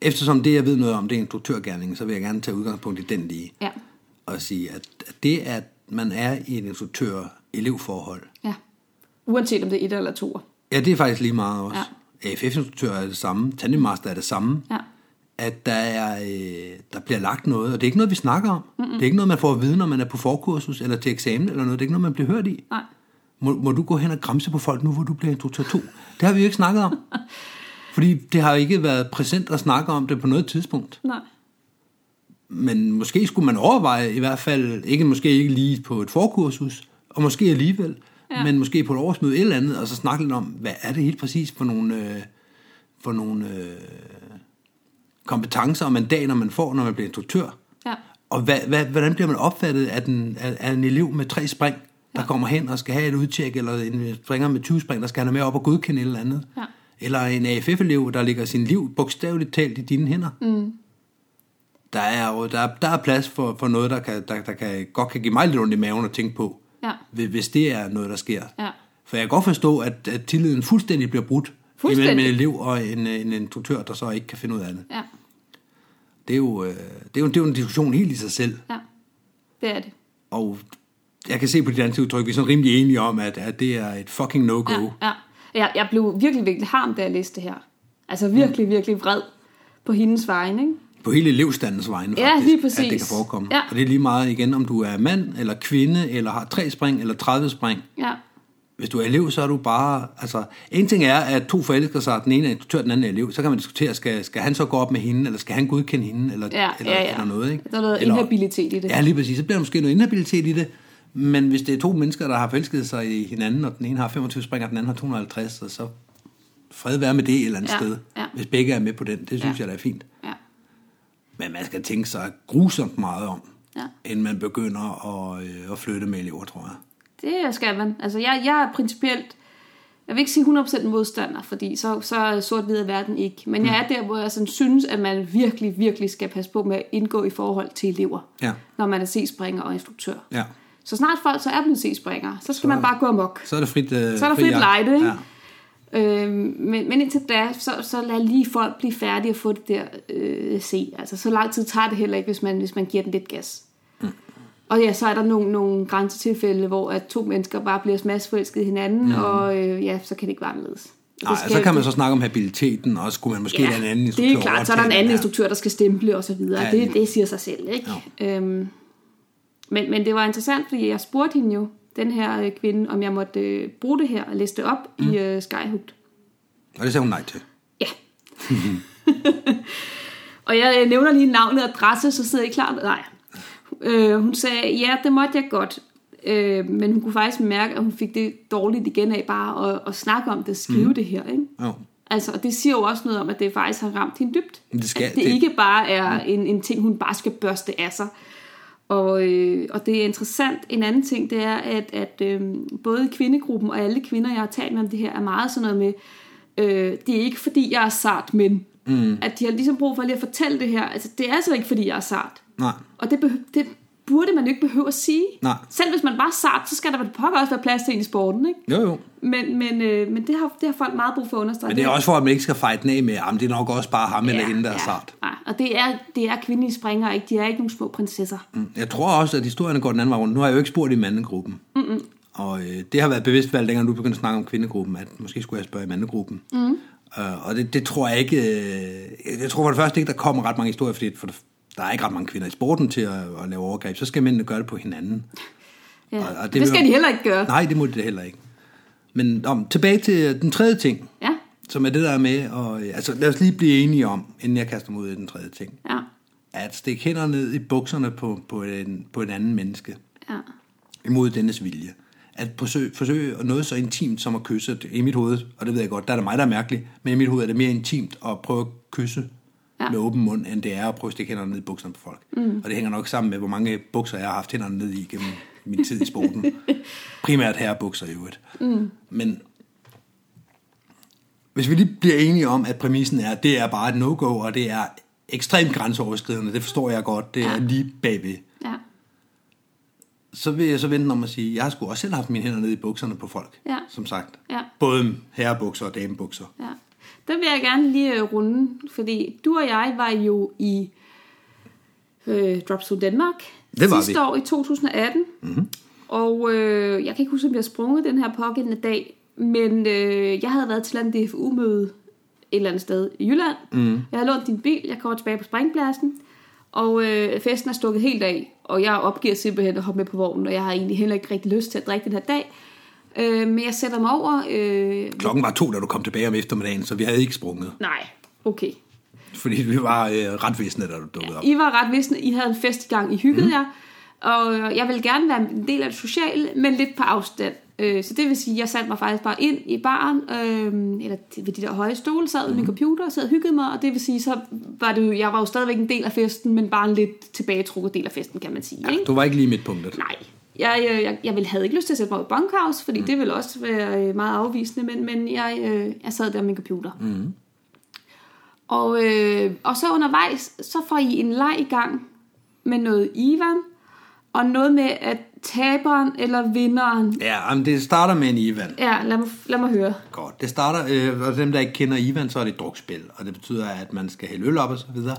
eftersom det, jeg ved noget om, det er instruktørgærningen, så vil jeg gerne tage udgangspunkt i den lige. Ja, Og sige, at at det, at man er i et instruktør-elevforhold, ja. Uanset om det er et eller to. ja, det er faktisk lige meget også. Ja. AFF-instruktør er det samme, tandemmaster er det samme. Ja. At der, er, øh, der bliver lagt noget, og det er ikke noget, vi snakker om. Mm-mm. Det er ikke noget, man får at vide, når man er på forkursus eller til eksamen eller noget. Det er ikke noget, man bliver hørt i. Nej. Må, må du gå hen og græmse på folk nu, hvor du bliver instruktør 2? Det har vi jo ikke snakket om. *laughs* Fordi det har ikke været præsent at snakke om det på noget tidspunkt. Nej. Men måske skulle man overveje, i hvert fald, ikke måske ikke lige på et forkursus, og måske alligevel, ja. men måske på et årsmøde et eller andet, og så snakke lidt om, hvad er det helt præcis for nogle, øh, for nogle øh, kompetencer og mandater, man får, når man bliver instruktør. Ja. Og hvad, hvad, hvordan bliver man opfattet af, den, af, af en elev med tre spring, der ja. kommer hen og skal have et udtjek, eller en springer med 20 spring, der skal have med op og godkende et eller andet. Ja. Eller en AFF-elev, der ligger sin liv bogstaveligt talt i dine hænder. Mm. Der er jo der, er- der er plads for, for noget, der, kan, der, der kan, godt kan give mig lidt ondt i maven at tænke på, Ja. hvis- det er noget, der sker. Ja. For jeg kan godt forstå, at, at tilliden fuldstændig bliver brudt Fuldstændig. imellem en elev og en, en instruktør, der så ikke kan finde ud af det. Ja. Det er jo, øh, det er jo, det er jo en diskussion helt i sig selv. Ja. Det er det. Og jeg kan se på dit ansigtsudtryk, vi er sådan rimelig enige om, at, at det er et fucking no-go. Ja. ja. Jeg, jeg blev virkelig, virkelig harm, da jeg læste det her. Altså virkelig, virkelig vred på hendes vegne, ikke? På hele elevstandens vegne, Ja, faktisk, lige præcis. at det kan forekomme. Ja. Og det er lige meget igen, om du er mand eller kvinde, eller har tre spring eller 30 spring. Ja. Hvis du er elev, så er du bare... Altså, en ting er, at to forelsker sig, den ene er instruktør, den anden er elev. Så kan man diskutere, skal, skal han så gå op med hende, eller skal han godkende hende, eller, Ja, eller, ja, ja. eller noget. Ikke? Der er noget eller, inhabilitet i det. Ja, lige præcis. Så bliver der måske noget inhabilitet i det. Men hvis det er to mennesker, der har forelsket sig i hinanden, og den ene har 25 spring, og den anden har 250, så, fred være med det et eller andet Ja, sted. ja. Hvis begge er med på den. Det synes Ja. jeg, der er fint. Men man skal tænke sig grusomt meget om, Ja. inden man begynder at, øh, at flytte med elever, tror jeg. Det skal man. Altså, jeg, jeg er principielt... Jeg vil ikke sige 100% modstander, fordi så, så er sort-hvid er verden ikke. Men Mm. jeg er der, hvor jeg sådan synes, at man virkelig, virkelig skal passe på med at indgå i forhold til elever, Ja, når man er C-springer og instruktør. ja. Så snart folk så er blevet C-springere, så skal man bare gå amok. Så er det frit, øh, Så er der fri frit jagt. lejde, ikke? Ja. Øhm, men, men indtil da, så, så lad lige folk blive færdige og få det der øh, se. Altså, så lang tid tager det heller ikke, hvis man, hvis man giver den lidt gas. Mm. Og ja, så er der nogle, nogle grænsetilfælde, hvor at to mennesker bare bliver smadsforelsket hinanden, mm. og øh, ja, så kan det ikke være anderledes. Nej, skal- så kan man så snakke om habiliteten, og skulle man måske ja, lade en anden det instruktør er klart, så er der en anden den. instruktør, der skal stemple og så videre. Ja, det, det siger sig selv, ikke? Øhm, men, men det var interessant, fordi jeg spurgte hende jo, den her øh, kvinde, om jeg måtte øh, bruge det her og læse det op mm. i øh, Skyhooked. Og det sagde hun nej til. Ja. *laughs* og jeg øh, nævner lige navnet og adresse, så sidder I klar. Nej. Øh, hun sagde, ja, det måtte jeg godt. Øh, men hun kunne faktisk mærke, at hun fik det dårligt igen af bare at, at snakke om det, skrive mm. det her. Ikke? Jo. Altså, og det siger jo også noget om, at det faktisk har ramt hende dybt. Det skal- at det, det- ikke bare er en, en ting, hun bare skal børste af sig. Og, øh, og det er interessant. En anden ting, det er, at, at øh, både kvindegruppen og alle kvinder, jeg har talt med om det her, er meget sådan noget med, øh, det er ikke fordi, jeg er sart, men mm. at de har ligesom brug for lige at fortælle det her. Altså, det er altså ikke fordi, jeg er sart. Nej. Og det, det burde man jo ikke behøve at sige. Nej. Selv hvis man bare er sart, så skal der pokker også være plads til en i sporten, ikke? Jo, jo. Men, men, øh, men det, har, det har folk meget brug for at understrege. Men det er også for, at man ikke skal fight den af med, at det er nok også bare ham ja, eller hende, der er ja. sart. Nej, og det er, det er kvindelige springere, ikke? De er ikke nogen små prinsesser. Mm. Jeg tror også, at historierne går den anden vej rundt. Nu har jeg jo ikke spurgt i mandegruppen. Mm-mm. Og øh, det har været bevidst valgt, dengang du begyndte at snakke om kvindegruppen, at måske skulle jeg spørge i mandegruppen. Mm. Øh, og det, det tror jeg ikke... Øh, jeg tror for det første ikke, der kommer ret mange historier, fordi for det, der er ikke ret mange kvinder i sporten til at, at lave overgreb. Så skal mændene gøre det på hinanden. *laughs* Ja. Og- Og, det det, skal de heller ikke gøre. Nej, det må det heller ikke. Men om, tilbage til den tredje ting, Ja, som er det der med, og, altså lad os lige blive enige om, inden jeg kaster mig ud i den tredje ting, ja, at stikke hænder ned i bukserne på, på, en, på en anden menneske, ja. imod dennes vilje. At forsøge, forsøge noget så intimt som at kysse i mit hoved, og det ved jeg godt, der er det mig, der er mærkeligt, men i mit hoved er det mere intimt at prøve at kysse Ja. med åben mund, end det er at prøve at stikke hænderne ned i bukserne på folk. Mm. Og det hænger nok sammen med, hvor mange bukser jeg har haft hænderne ned i gennem min tid i sporten. *laughs* Primært herrebukser i øvrigt. Mm. Men hvis vi lige bliver enige om, at præmissen er, at det er bare et no-go, og det er ekstremt grænseoverskridende, det forstår jeg godt, det er Ja. lige bagved ja. så vil jeg så vente om at sige, jeg har sgu også selv haft mine hænder nede i bukserne på folk, Ja. som sagt. Ja. Både herrebukser og damebukser. Ja. Der vil jeg gerne lige øh, runde, fordi du og jeg var jo i øh, Dropzone Danmark Det var sidste vi. År i 2018. Mm-hmm. Og øh, jeg kan ikke huske, om jeg sprunget den her pågældende dag, men øh, jeg havde været til en DFU-møde et eller andet sted i Jylland. Mm. Jeg havde lånt din bil, jeg kommer tilbage på springpladsen, og øh, festen er stukket helt af, og jeg opgiver simpelthen at hoppe med på vognen, og jeg har egentlig heller ikke rigtig lyst til at drikke den her dag. Øh, men jeg sætter mig over... Øh, Klokken var to, da du kom tilbage om eftermiddagen, så vi havde ikke sprunget. nej, okay. Fordi vi var øh, ret visne, da du dukkede op. I var ret visne, I havde en fest i gang, I hyggede mm. jer, og jeg ville gerne være en del af det sociale, men lidt på afstand. Øh, Så det vil sige, at jeg satte mig faktisk bare ind i baren, øh, eller ved de der høje stole, sad ved min computer og sad og hyggede mig, og det vil sige, så var det jo, jeg var jo stadigvæk en del af festen, men bare en lidt tilbagetrukket del af festen, kan man sige. Ikke? Du var ikke lige midtpunktet. Nej, jeg, øh, jeg, jeg ville, havde ikke lyst til at sætte mig i bunkhouse, fordi mm. det ville også være øh, meget afvisende, men, men jeg, øh, jeg sad der med min computer. Mm. Og, øh, og så undervejs, så får I en leg i gang med noget Ivan, og noget med, at taberen eller vinderen... Ja, men det starter med en Ivan. Ja, lad mig, lad mig høre. Godt. Det starter, øh, og dem der ikke kender Ivan, så er det et drukspil, og det betyder, at man skal hælde øl op og så videre.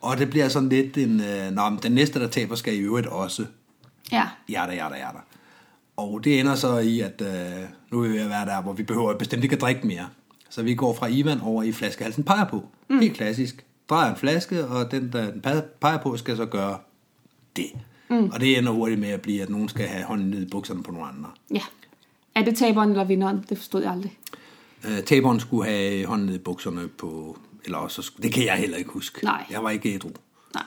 Og det bliver sådan lidt en, øh, nå, men den næste, der taber, skal i øvrigt også. Ja, Jada, jada, jada. Og det ender så i, at øh, nu er vi ved at være der, hvor vi behøver bestemt ikke at drikke mere. Så vi går fra Ivan over i flaskehalsen peger på. Mm. Helt klassisk. Drejer en flaske, og den, der den pe- peger på, skal så gøre det. Mm. Og det ender hurtigt med at blive, at nogen skal have hånden ned i bukserne på nogle andre. ja. Er det taberen eller vinderen? Det forstod jeg aldrig. Øh, taberen skulle have hånden ned i bukserne på... Eller også, det kan jeg heller ikke huske. Nej. Jeg var ikke ædru. Nej.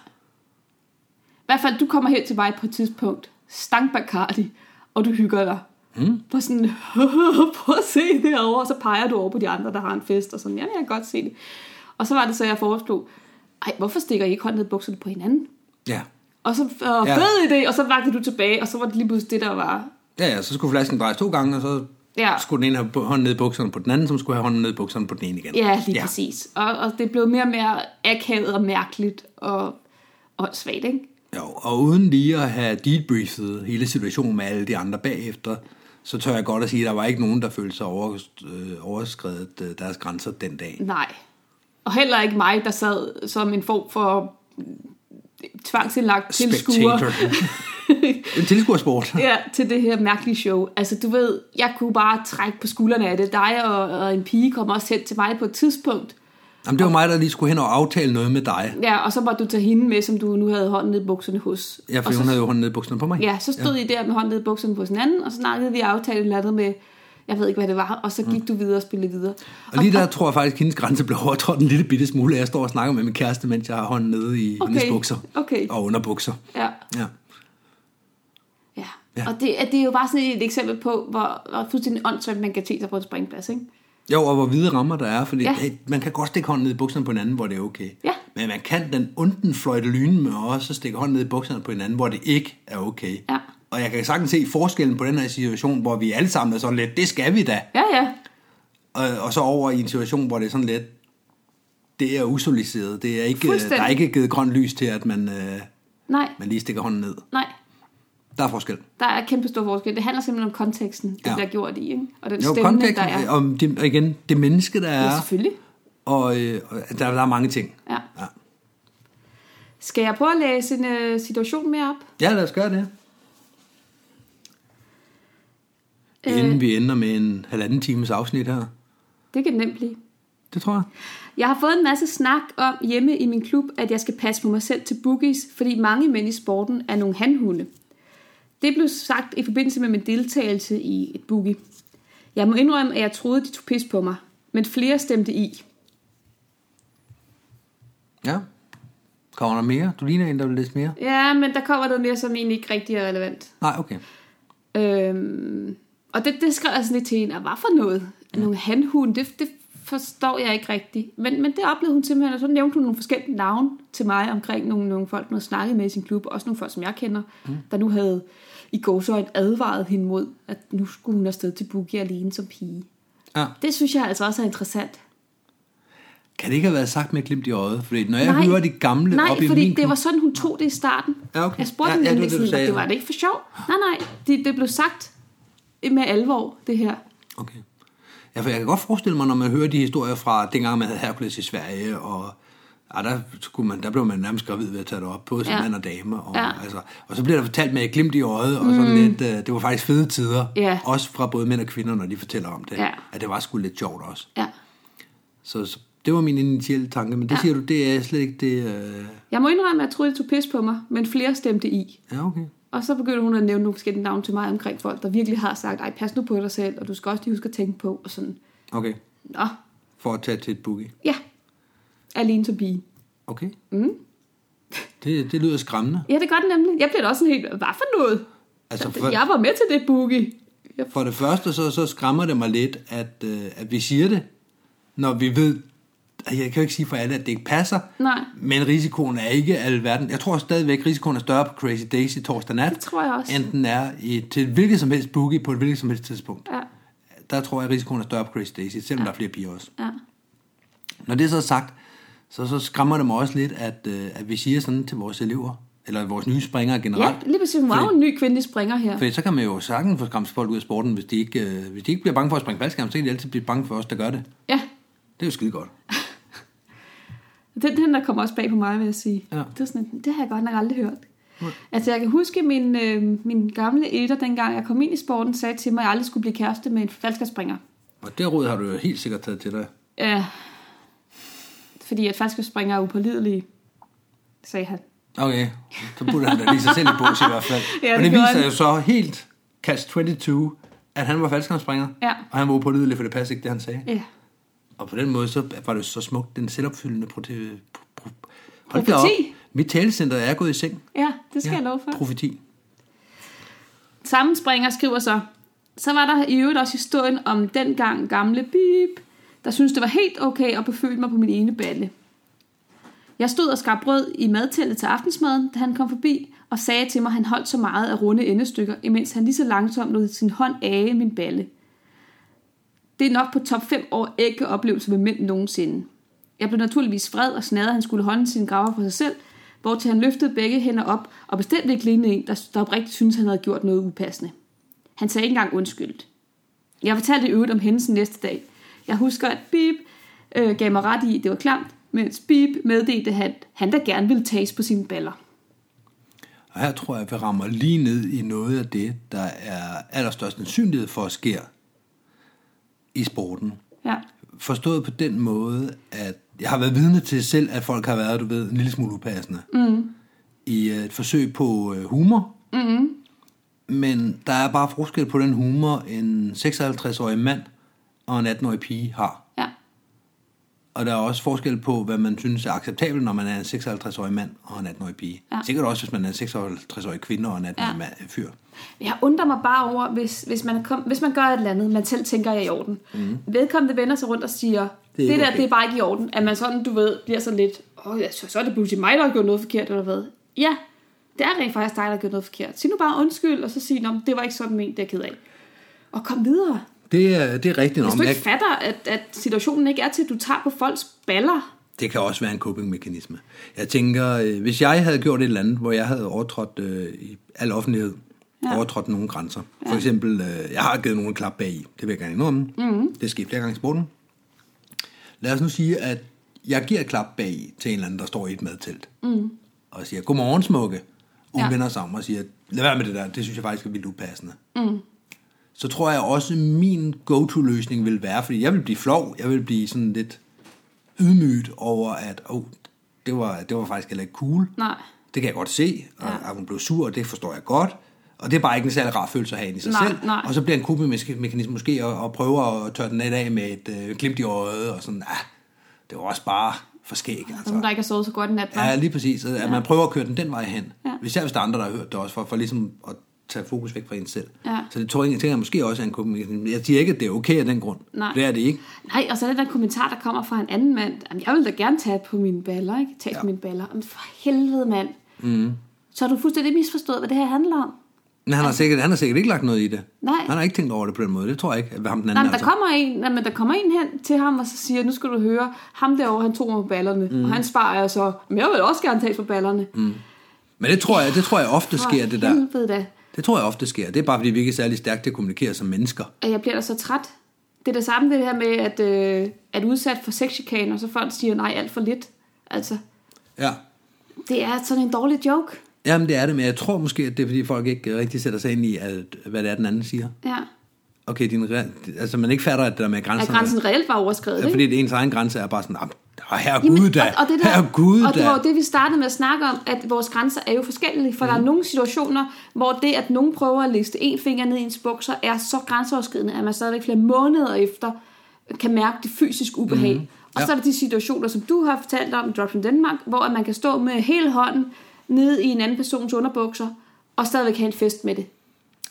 I hvert fald, du kommer hen til mig på et tidspunkt, stank Bacardi, og du hygger dig. Mm. På sådan, *laughs* prøv at se derovre, og så peger du over på de andre, der har en fest, og sådan, ja, jeg kan godt se det. Og så var det så, jeg foreslog, ej, hvorfor stikker I ikke hånden ned i bukserne på hinanden? Ja. Og så, øh, Ja. fed idé, og så vagte du tilbage, og så var det lige pludselig det, der var, Ja, ja, så skulle flasken drejes to gange, og så Ja. skulle den ene have hånden ned i bukserne på den anden, som skulle have hånden ned i bukserne på den ene igen. ja, lige ja. præcis. Og, og det blev mere og mere akavet og mærkeligt, og, og svagt, ikke? Jo, og uden lige at have debriefet hele situationen med alle de andre bagefter, så tør jeg godt at sige, at der var ikke nogen, der følte sig over, øh, overskrevet øh, deres grænser den dag. Nej. Og heller ikke mig, der sad som en form for tvangsindlagt tilskuer *laughs* en tilskuersport. ja, til det her mærkelige show. Altså, du ved, jeg kunne bare trække på skuldrene af det. Dig og, og en pige kom også hen til mig på et tidspunkt. Jamen, det var mig, der lige skulle hen og aftale noget med dig. Ja, og så var du tage hende med, som du nu havde hånden ned i bukserne hos. Ja, for og så, hun havde jo hånden ned i bukserne på mig. Ja, så stod ja. I der med hånden ned i bukserne hos hinanden, og så snakkede vi aftale et eller andet med, jeg ved ikke, hvad det var, og så gik mm. du videre og spillede videre. Og lige der tror jeg faktisk, at hendes grænse blev overtrådt en lille bitte smule. Jeg står og snakker med min kæreste, mens jeg har hånden nede i Okay, hendes bukser. okay. Og under bukser. Ja. Ja. Ja. Ja. Og det, er- det er jo bare sådan et eksempel på, hvor, hvor fuldstændig åndssvagt man kan te sig på en springplads, ikke? Jo, og hvor hvide rammer der er, fordi Ja. hey, man kan godt stikke hånden ned i bukserne på en anden, hvor det er okay. Ja. Men man kan den unden fløjte lynen med også stikke hånden ned i bukserne på hinanden, hvor det ikke er okay. Ja. Og jeg kan sagtens se forskellen på den her situation, hvor vi alle sammen er sådan lidt, det skal vi da. Ja, ja. Og, og så over i en situation, hvor det er sådan lidt, det er usoliceret. Det er ikke, der er ikke givet grønt lys til, at man, øh, Nej, man lige stikker hånden ned. nej. Der er forskel. Der er kæmpe stor forskel. Det handler simpelthen om konteksten, det Ja. ja. bliver gjort i, ikke? Og den Jo, stemning, der er. om det, og igen, det menneske, der Ja, er, selvfølgelig. og, øh, der, der er mange ting. Ja. Ja. Skal jeg prøve at læse en uh, situation mere op? Ja, lad os gøre det. Øh. Inden vi ender med en halvanden times afsnit her. Det kan nemt blive. Det tror jeg. Jeg har fået en masse snak om hjemme i min klub, at jeg skal passe på mig selv til boogies, fordi mange mænd i sporten er nogle handhunde. Det blev sagt i forbindelse med min deltagelse i et boogie. Jeg må indrømme, at jeg troede, de tog pis på mig, men flere stemte i. Ja. Kommer der mere? Du ligner en, der vil læse mere? Ja, men der kommer noget mere, som egentlig ikke rigtig er relevant. Nej, okay. Øhm, og det, det skrev jeg sådan lidt til hende, og hvad for noget? Ja. Nogle handhunde, det, det forstår jeg ikke rigtigt. Men, men det oplevede hun simpelthen, og så nævnte hun nogle forskellige navne til mig omkring nogle, nogle folk, hun havde snakket med i sin klub, også nogle folk, som jeg kender, mm. der nu havde i gåsøjne advaret hende mod, at nu skulle hun afsted til Boogie alene som pige. Ja. Det synes jeg altså også er interessant. Kan det ikke have været sagt med et glimt i øjet? Fordi når jeg Nej. hører de gamle Nej, op i fordi min det var sådan, hun tog det i starten. Ja, okay. Jeg spurgte Ja, hende ja, det sådan, det var det ikke for sjov. Nej, nej, det, det blev sagt med alvor, det her. Okay. Ja, for jeg kan godt forestille mig, når man hører de historier fra dengang, man havde Hercules i Sverige, og ja, der, skulle man, der blev man nærmest gravid ved at tage det op, både som Ja. mand og dame. Og, Ja. altså, og så bliver der fortalt med et glimt i øjet, og sådan lidt, uh, det var faktisk fede tider, Ja. også fra både mænd og kvinder, når de fortæller om det, Ja. at det var sgu lidt sjovt også. Ja. Så, så det var min initielle tanke, men det Ja. siger du, det er slet ikke det... Uh... Jeg må indrømme, at jeg troede, det tog pis på mig, men flere stemte i. Ja, okay. Og så begyndte hun at nævne nogle forskellige navne til mig omkring folk, der virkelig har sagt, ej, pas nu på dig selv, og du skal også lige huske at tænke på, og sådan, Okay, nå, for at tage til et boogie. ja, alene som pige. Okay. Mm. Det, det lyder skræmmende. Ja, det gør det nemlig. Jeg blev da også sådan helt, hvad for noget? Altså, for, Jeg var med til det boogie. Jeg, For det første, så, så skræmmer det mig lidt, at, øh, at vi siger det, når vi ved, jeg kan jo ikke sige for alle, at det ikke passer, nej, men risikoen er ikke alverden. Jeg tror stadigvæk, at risikoen er større på Crazy Daisy torsdag nat, det tror jeg også. end den er i, til et hvilket som helst boogie på et hvilket som helst tidspunkt. Ja, Der tror jeg, at risikoen er større på Crazy Daisy, selvom ja. der er flere piger også. ja. Når det så er sagt, så, så skræmmer det mig også lidt, at, øh, at vi siger sådan til vores elever, eller vores nye springere ja generelt, lige præcis. Hun var jo en ny kvindelig springer her. For så kan man jo sagtens få skræmt folk ud af sporten, hvis de ikke, øh, hvis de ikke bliver bange for at springe faldskærm, så kan de altid blive bange for os, der gør det. Ja, Det er jo skide godt. *laughs* den, den der kommer også bag på mig, vil jeg sige. Ja. Det, er sådan, det har jeg godt nok aldrig hørt. Altså, jeg kan huske, min, øh, min gamle ældre, dengang jeg kom ind i sporten, sagde til mig, at jeg aldrig skulle blive kæreste med en falskerspringer. Og det råd har du jo helt sikkert taget til dig. Ja, fordi at falskerspringer er upålidelige, sagde han. Okay, så burde han da lige sig selv i bås i hvert fald. *laughs* Ja, Men det viser han. jo så helt catch 22, at han var faldskærmspringer, Ja. og han var upålidelig, for det passede ikke det, han sagde. Ja. Og på den måde, så var det så smukt, den selvopfyldende prote... Pro, pro. Profeti. Mit talecenter er gået i seng. Ja, det skal ja. jeg love for. Profeti. Samme springer skriver så, så var der i øvrigt også historien om dengang gamle Bip, der synes det var helt okay at beføle mig på min ene balle. Jeg stod og skar brød i madtællet til aftensmaden, da han kom forbi og sagde til mig, at han holdt så meget af runde endestykker, imens han lige så langsomt lod sin hånd age min balle. Det er nok på top 5 år ægge oplevelse med mænd nogensinde. Jeg blev naturligvis vred og snadede, at han skulle holde sin graver for sig selv, hvor til han løftede begge hænder op og bestemt ikke lignede en, der, der oprigtigt syntes, han havde gjort noget upassende. Han sagde ikke engang undskyld. Jeg fortalte i øvrigt om hændelsen næste dag. Jeg husker, at Bip øh, gav mig ret i, at det var klamt, mens Bip meddelte, at han, han da gerne ville tages på sine baller. Og her tror jeg, at vi rammer lige ned i noget af det, der er allerstørst sandsynlighed for at ske i sporten. Ja, Forstået på den måde, at jeg har været vidne til selv, at folk har været, du ved, en lille smule upassende. Mm. I øh, et forsøg på øh, humor. Mm. Men der er bare forskel på den humor, en 56-årig mand og en 18-årig pige har. ja, Og der er også forskel på, hvad man synes er acceptabelt, når man er en 56-årig mand og en 18-årig pige. Ja. Sikkert også, hvis man er en 56-årig kvinde og en 18-årig ja. mand, fyr. Jeg undrer mig bare over, hvis, hvis, man, kom, hvis man gør et eller andet, man selv tænker er i orden. Mm. Vedkommende vender sig rundt og siger, det, det der, okay. det er bare ikke i orden. At man sådan, du ved, bliver sådan lidt, åh, ja, så, så er det pludselig mig, der har gjort noget forkert, eller hvad? Ja, det er rent faktisk dig, der har gjort noget forkert. Sig nu bare undskyld, og så sig, det var ikke sådan ment, det er ked af. Og kom videre. Det er, det er rigtigt. Hvis du ikke fatter, at, at situationen ikke er til, at du tager på folks baller. Det kan også være en coping-mekanisme. Jeg tænker, øh, hvis jeg havde gjort et eller andet, hvor jeg havde overtrådt øh, i al offentlighed, ja. overtrådt nogle grænser. Ja. For eksempel, øh, jeg har givet nogen klap bag i. Det vil jeg gerne indrømme. Mm-hmm. Det sker flere gange i sporten. Lad os nu sige, at jeg giver et klap bag i til en eller anden, der står i et madtelt. Mm. Og siger, godmorgen smukke. Og hun ja. vender sig om og siger, lad være med det der, det synes jeg faktisk er vildt upassende. Mm så tror jeg også, min go-to-løsning vil være, fordi jeg vil blive flov, jeg vil blive sådan lidt ydmygt over, at oh, det, var, det var faktisk heller ikke cool. Nej. Det kan jeg godt se, og ja. at hun blev sur, og det forstår jeg godt. Og det er bare ikke en særlig rar følelse at have i sig nej, selv. Nej. Og så bliver en kubemekanisme måske at, at prøve at tørre den af med et øh, glimt i øjet, og sådan, ah, det var også bare for skæg. Altså. Nogen, der ikke har sovet så godt en nat. Ja, lige præcis. At ja. man prøver at køre den den vej hen. Ja. Især hvis der er andre, der har hørt det også, for, for ligesom at tage fokus væk fra en selv. Ja. Så det tror jeg, tænker jeg måske også er en kommunikation. Jeg siger ikke, at det er okay af den grund. Nej. Det er det ikke. Nej, og så er det den kommentar, der kommer fra en anden mand. Jamen, jeg vil da gerne tage på mine baller, ikke? Tage ja. på mine baller. Men for helvede, mand. Mm. Så har du fuldstændig misforstået, hvad det her handler om. Men han har, sikkert, han har sikkert ikke lagt noget i det. Nej. Han har ikke tænkt over det på den måde. Det tror jeg ikke. At ham den anden, nej, men der, altså. kommer en, nej, men der kommer en hen til ham og så siger, nu skal du høre, ham derovre, han tog mig på ballerne. Mm. Og han sparer så, men jeg vil også gerne tage på ballerne. Mm. Men det tror jeg, det tror jeg ofte sker, det der. Da. Det tror jeg ofte sker. Det er bare, fordi vi ikke er særlig stærkt til at kommunikere som mennesker. Og jeg bliver da så træt. Det er det samme det her med, at, øh, at udsat for sexchikane, og så folk siger, nej, alt for lidt. Altså, ja. det er sådan en dårlig joke. Jamen, det er det, men jeg tror måske, at det er, fordi folk ikke rigtig sætter sig ind i, at, hvad det er, den anden siger. Ja. Okay, din, altså man ikke fatter, at det der med grænsen... At grænsen reelt var overskrevet, ja, fordi det ens egen grænse er bare sådan, og her Gud da, og, og det der, her Gud Og det var det, vi startede med at snakke om, at vores grænser er jo forskellige, for mm. der er mhm. nogle situationer, hvor det, at nogen prøver at liste en finger ned i ens bukser, er så grænseoverskridende, at man stadigvæk flere måneder efter kan mærke det fysiske ubehag. Mm. Og ja. så er der de situationer, som du har fortalt om i Drop from Denmark, hvor man kan stå med hele hånden ned i en anden persons underbukser, og stadigvæk have en fest med det.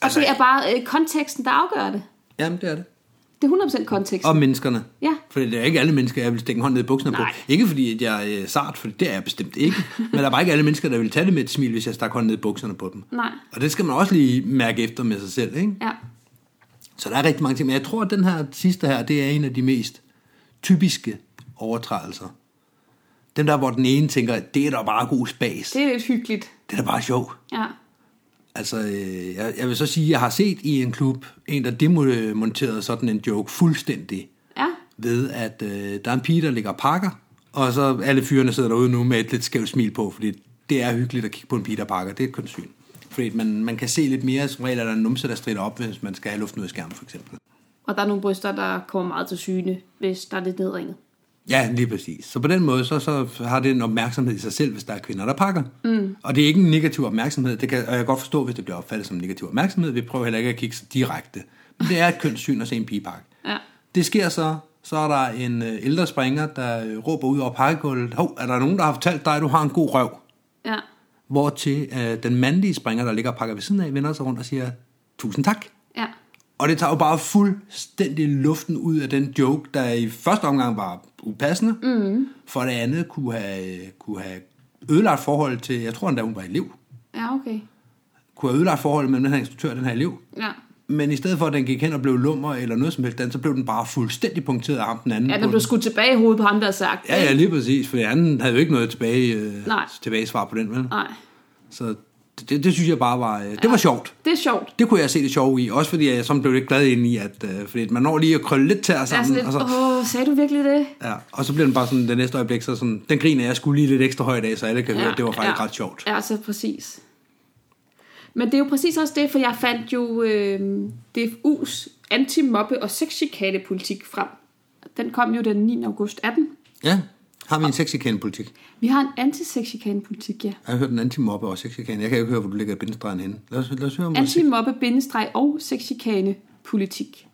Og altså, det er bare øh, konteksten, der afgør det. Jamen, det er det. Det er 100% kontekst. Og menneskerne. Ja. For det er ikke alle mennesker, jeg vil stikke en hånd ned i bukserne Nej. på. Ikke fordi at jeg er sart, for det er jeg bestemt ikke. *laughs* men der er bare ikke alle mennesker, der vil tage det med et smil, hvis jeg stak hånden ned i bukserne på dem. Nej. Og det skal man også lige mærke efter med sig selv, ikke? Ja. Så der er rigtig mange ting. Men jeg tror, at den her sidste her, det er en af de mest typiske overtrædelser. Den der, hvor den ene tænker, det er da bare god spas. Det er lidt hyggeligt. Det er da bare sjovt. Ja. Altså, øh, jeg, jeg vil så sige, at jeg har set i en klub en, der demonterede sådan en joke fuldstændig. Ja. Ved, at øh, der er en pige, der ligger pakker, og så alle fyrene sidder derude nu med et lidt skævt smil på, fordi det er hyggeligt at kigge på en pige, der pakker. Det er et kun syn. Fordi man, man kan se lidt mere, som regel er der en numse, der strider op, hvis man skal have luften ud af skærmen, for eksempel. Og der er nogle bryster, der kommer meget til syne, hvis der er lidt nedringet. Ja, lige præcis. Så på den måde, så, så har det en opmærksomhed i sig selv, hvis der er kvinder, der pakker. Mm. Og det er ikke en negativ opmærksomhed. Det kan, og jeg kan godt forstå, hvis det bliver opfattet som en negativ opmærksomhed. Vi prøver heller ikke at kigge så direkte. Men det er et kønssyn at se en pigepakke. Ja. Det sker så, så er der en øh, ældre springer, der øh, råber ud over pakkegulvet. Hov, er der nogen, der har fortalt dig, at du har en god røv? Ja. Hvor til øh, den mandlige springer, der ligger og pakker ved siden af, vender sig rundt og siger, tusind tak. Ja. Og det tager jo bare fuldstændig luften ud af den joke, der i første omgang var upassende. Mm. For det andet kunne have, kunne have ødelagt forhold til, jeg tror endda hun var elev. Ja, okay. Kunne have ødelagt forholdet mellem den her instruktør og den her elev. Ja. Men i stedet for, at den gik hen og blev lummer eller noget som helst, så blev den bare fuldstændig punkteret af ham den anden. Ja, den blev skudt tilbage i hovedet på ham, der sagt. Ja, ja, lige præcis. For han havde jo ikke noget tilbage, øh, tilbage svar på den, vel? Nej. Så det, det synes jeg bare var, det ja, var sjovt. Det er sjovt. Det kunne jeg se det sjove i, også fordi jeg som blev lidt glad ind i, at øh, fordi man når lige at krølle lidt til sammen. Ja, lidt, og så, åh, sagde du virkelig det? Ja, og så bliver den bare sådan, det næste øjeblik, så sådan, den griner jeg skulle lige lidt ekstra højt af, så alle kan ja, høre, at det var faktisk ja, ret sjovt. Ja, så præcis. Men det er jo præcis også det, for jeg fandt jo øh, DFU's anti-mobbe- og sexchikane-politik frem. Den kom jo den 9. august 18. Ja. Har vi en sexikane-politik? Vi har en anti-sexikane-politik, ja. Jeg har hørt en anti-mobbe og sexikane. Jeg kan ikke høre, hvor du lægger bindestregen henne. Lad os, lad os høre om Anti-mobbe, bindestreg og sexikane-politik.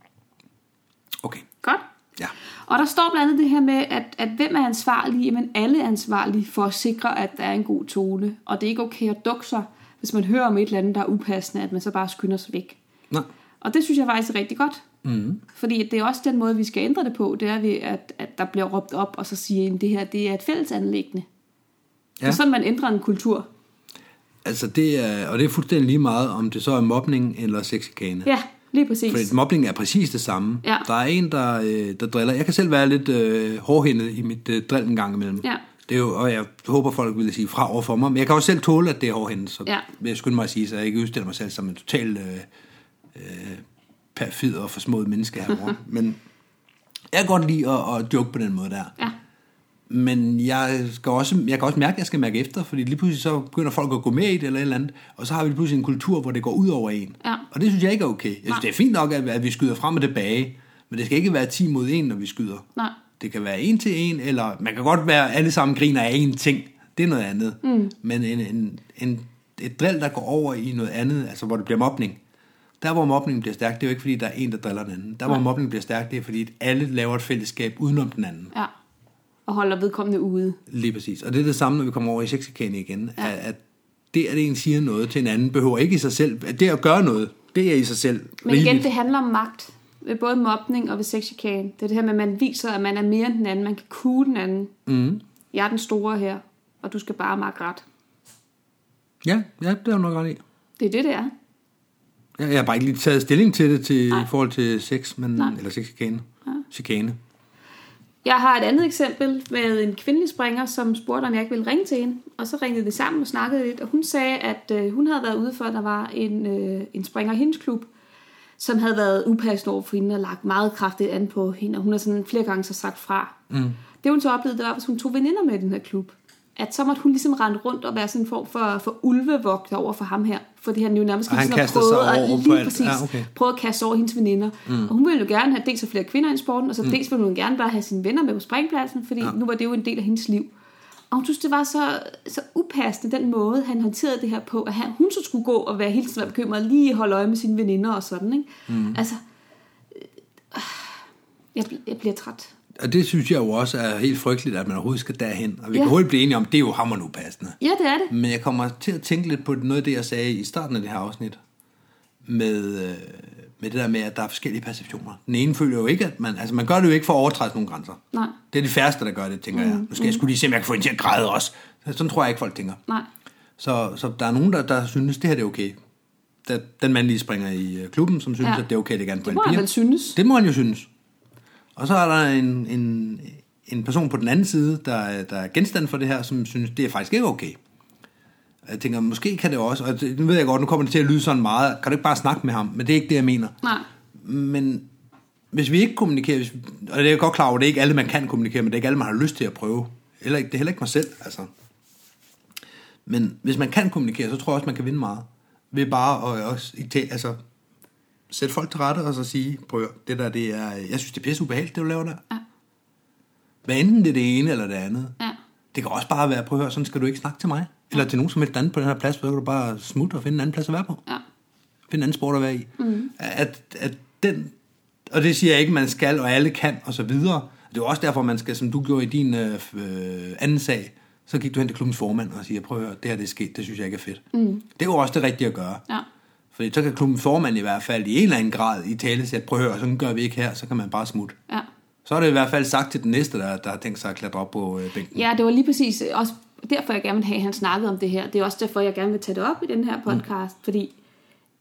Okay. Godt. Ja. Og der står blandt andet det her med, at, at hvem er ansvarlig? Jamen alle er ansvarlige for at sikre, at der er en god tone. Og det er ikke okay at dukke sig, hvis man hører om et eller andet, der er upassende, at man så bare skynder sig væk. Nej. Og det synes jeg faktisk er rigtig godt. Mm. Fordi det er også den måde, vi skal ændre det på, det er ved, at, at der bliver råbt op, og så siger at det her det er et fælles anlæggende. Ja. Det er sådan, man ændrer en kultur. Altså det er, og det er fuldstændig lige meget, om det så er mobning eller sexikane. Ja, lige præcis. Fordi mobning er præcis det samme. Ja. Der er en, der, øh, der driller. Jeg kan selv være lidt øh, hårdhændet i mit øh, drill en gang imellem. Ja. Det er jo, og jeg håber, folk vil sige fra over for mig. Men jeg kan også selv tåle, at det er hårdhændet. Så Ja. jeg skynde mig at sige, så jeg ikke udstiller mig selv som en total øh, øh, perfid og forsmået menneske herovre. *laughs* Men jeg kan godt lide at, at joke på den måde der. Ja. Men jeg, skal også, jeg kan også mærke, at jeg skal mærke efter, fordi lige pludselig så begynder folk at gå med i det eller et eller andet, og så har vi lige pludselig en kultur, hvor det går ud over en. Ja. Og det synes jeg ikke er okay. Jeg synes, Nej. det er fint nok, at, at vi skyder frem og tilbage, men det skal ikke være 10 mod 1, når vi skyder. Nej. Det kan være en til en, eller man kan godt være, alle sammen griner af en ting. Det er noget andet. Mm. Men en, en, en, et drill, der går over i noget andet, altså hvor det bliver mobning, der hvor mobningen bliver stærk, det er jo ikke fordi, der er en, der driller den anden. Der hvor mobningen bliver stærk, det er fordi, at alle laver et fællesskab udenom den anden. Ja. Og holder vedkommende ude. Lige præcis. Og det er det samme, når vi kommer over i sexikane igen. Ja. At, at det, at en siger noget til en anden, behøver ikke i sig selv. At det at gøre noget, det er i sig selv Men igen, rigeligt. det handler om magt. Ved både mobning og ved sexchikane. Det er det her med, at man viser, at man er mere end den anden. Man kan kue den anden. Mm. Jeg er den store her, og du skal bare magte ret. Ja, ja, det er jo nok ret i. Det er det, det er. Jeg, jeg har bare ikke lige taget stilling til det til, Nej. i forhold til sex, men, Nej. eller sexikane. Ja. Chikane. Jeg har et andet eksempel med en kvindelig springer, som spurgte, om jeg ikke ville ringe til hende. Og så ringede vi sammen og snakkede lidt, og hun sagde, at øh, hun havde været ude for, at der var en, øh, en springer i hendes klub, som havde været upassende over for hende og lagt meget kraftigt an på hende, og hun har sådan flere gange så sagt fra. Mm. Det hun så oplevede, det var, hvis hun tog veninder med i den her klub, at så måtte hun ligesom rende rundt og være sådan en form for, for ulvevogter over for ham her. Fordi han jo nærmest han ligesom kaster prøvet sig at, lige alt. præcis, Ja, okay. prøvet at kaste over hendes veninder. Mm. Og hun ville jo gerne have dels flere kvinder i sporten, og så mm. dels ville hun gerne bare have sine venner med på springpladsen, fordi ja. nu var det jo en del af hendes liv. Og hun synes, det var så, så upassende, den måde, han håndterede det her på, at han, hun så skulle gå og være hele tiden være bekymret, lige holde øje med sine veninder og sådan, ikke? Mm. Altså, øh, jeg, jeg bliver træt. Og det synes jeg jo også er helt frygteligt, at man overhovedet skal derhen. Og vi Ja. kan hurtigt blive enige om, det er jo hammerende upassende. Ja, det er det. Men jeg kommer til at tænke lidt på noget af det, jeg sagde i starten af det her afsnit. Med, øh, med det der med, at der er forskellige perceptioner. Den ene føler jo ikke, at man... Altså, man gør det jo ikke for at overtræde nogle grænser. Nej. Det er de færreste, der gør det, tænker mm, jeg. Nu skal jeg skulle lige se, om jeg kan få en til at græde også. Sådan tror jeg ikke, folk tænker. Nej. Så, så der er nogen, der, der synes, det her det er okay. Der, den mandlige springer i øh, klubben, som synes, Ja. at det er okay, det gerne på Det må piger. vel synes. Det må han jo synes. Og så er der en, en, en person på den anden side, der, er- der er genstand for det her, som synes, det er faktisk ikke okay. Jeg tænker, måske kan det også, og det, nu ved jeg godt, nu kommer det til at lyde sådan meget, kan du ikke bare snakke med ham? Men det er ikke det, jeg mener. Nej. Men hvis vi ikke kommunikerer, hvis, og det er jeg godt klar over, det er ikke alle, man kan kommunikere, men det er ikke alle, man har lyst til at prøve. Eller, det er heller ikke mig selv, altså. Men hvis man kan kommunikere, så tror jeg også, man kan vinde meget. Ved bare at også, altså, sætte folk til rette og så sige, prøv det der, det er, jeg synes, det er pisse ubehageligt, det du laver der. Ja. Hvad enten det er det ene eller det andet. Ja. Det kan også bare være, prøv at høre, sådan skal du ikke snakke til mig. Eller til nogen som helst anden på den her plads, så kan du bare smutte og finde en anden plads at være på. Ja. Finde en anden sport at være i. Mm. At, at den, og det siger jeg ikke, man skal, og alle kan, og så videre. Det er også derfor, man skal, som du gjorde i din øh, øh, anden sag, så gik du hen til klubbens formand og siger, prøv at høre, det her det er sket, det synes jeg ikke er fedt. Mm. Det er jo også det rigtige at gøre. Ja. Fordi så kan klubbens formand i hvert fald i en eller anden grad i tale sætte, prøv at høre, sådan gør vi ikke her, så kan man bare smutte. Ja. Så er det i hvert fald sagt til den næste, der, der har tænkt sig at klatre op på øh, bænken. Ja, det var lige præcis også derfor, jeg gerne vil have, at han snakkede om det her. Det er også derfor, jeg gerne vil tage det op i den her podcast, mm. fordi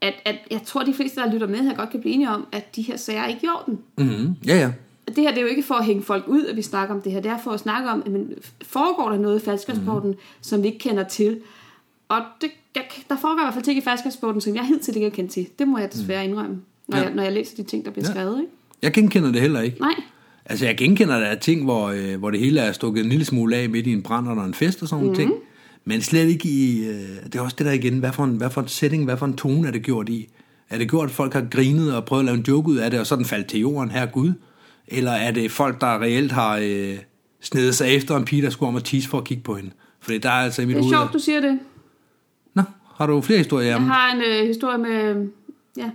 at, at jeg tror, de fleste, der lytter med her, godt kan blive enige om, at de her sager er ikke i orden. Mm-hmm. Ja, ja. Det her det er jo ikke for at hænge folk ud, at vi snakker om det her. Det er for at snakke om, men foregår der noget i falskersporten, mm. som vi ikke kender til? Og det, jeg, der foregår i hvert fald ting i falskersporten, som jeg hidtil ikke har kendt til. Det må jeg desværre indrømme, når, Ja. jeg, når jeg læser de ting, der bliver Ja. skrevet. Ikke? Jeg genkender det heller ikke. Nej, Altså, jeg genkender, der er ting, hvor, øh, hvor det hele er stukket en lille smule af midt i en brand under en fest og sådan Mhm. mm. ting. Men slet ikke i... Øh, det er også det der igen, hvad for, en, hvad for en setting, hvad for en tone er det gjort i? Er det gjort, at folk har grinet og prøvet at lave en joke ud af det, og så den faldt til jorden, her Gud? Eller er det folk, der reelt har øh, snedet sig efter en pige, der skulle om at tisse for at kigge på hende? Fordi der er altså i mit det er sjovt, du siger det. Har du flere historier? Jeg har en øh, historie med... Øh, ja.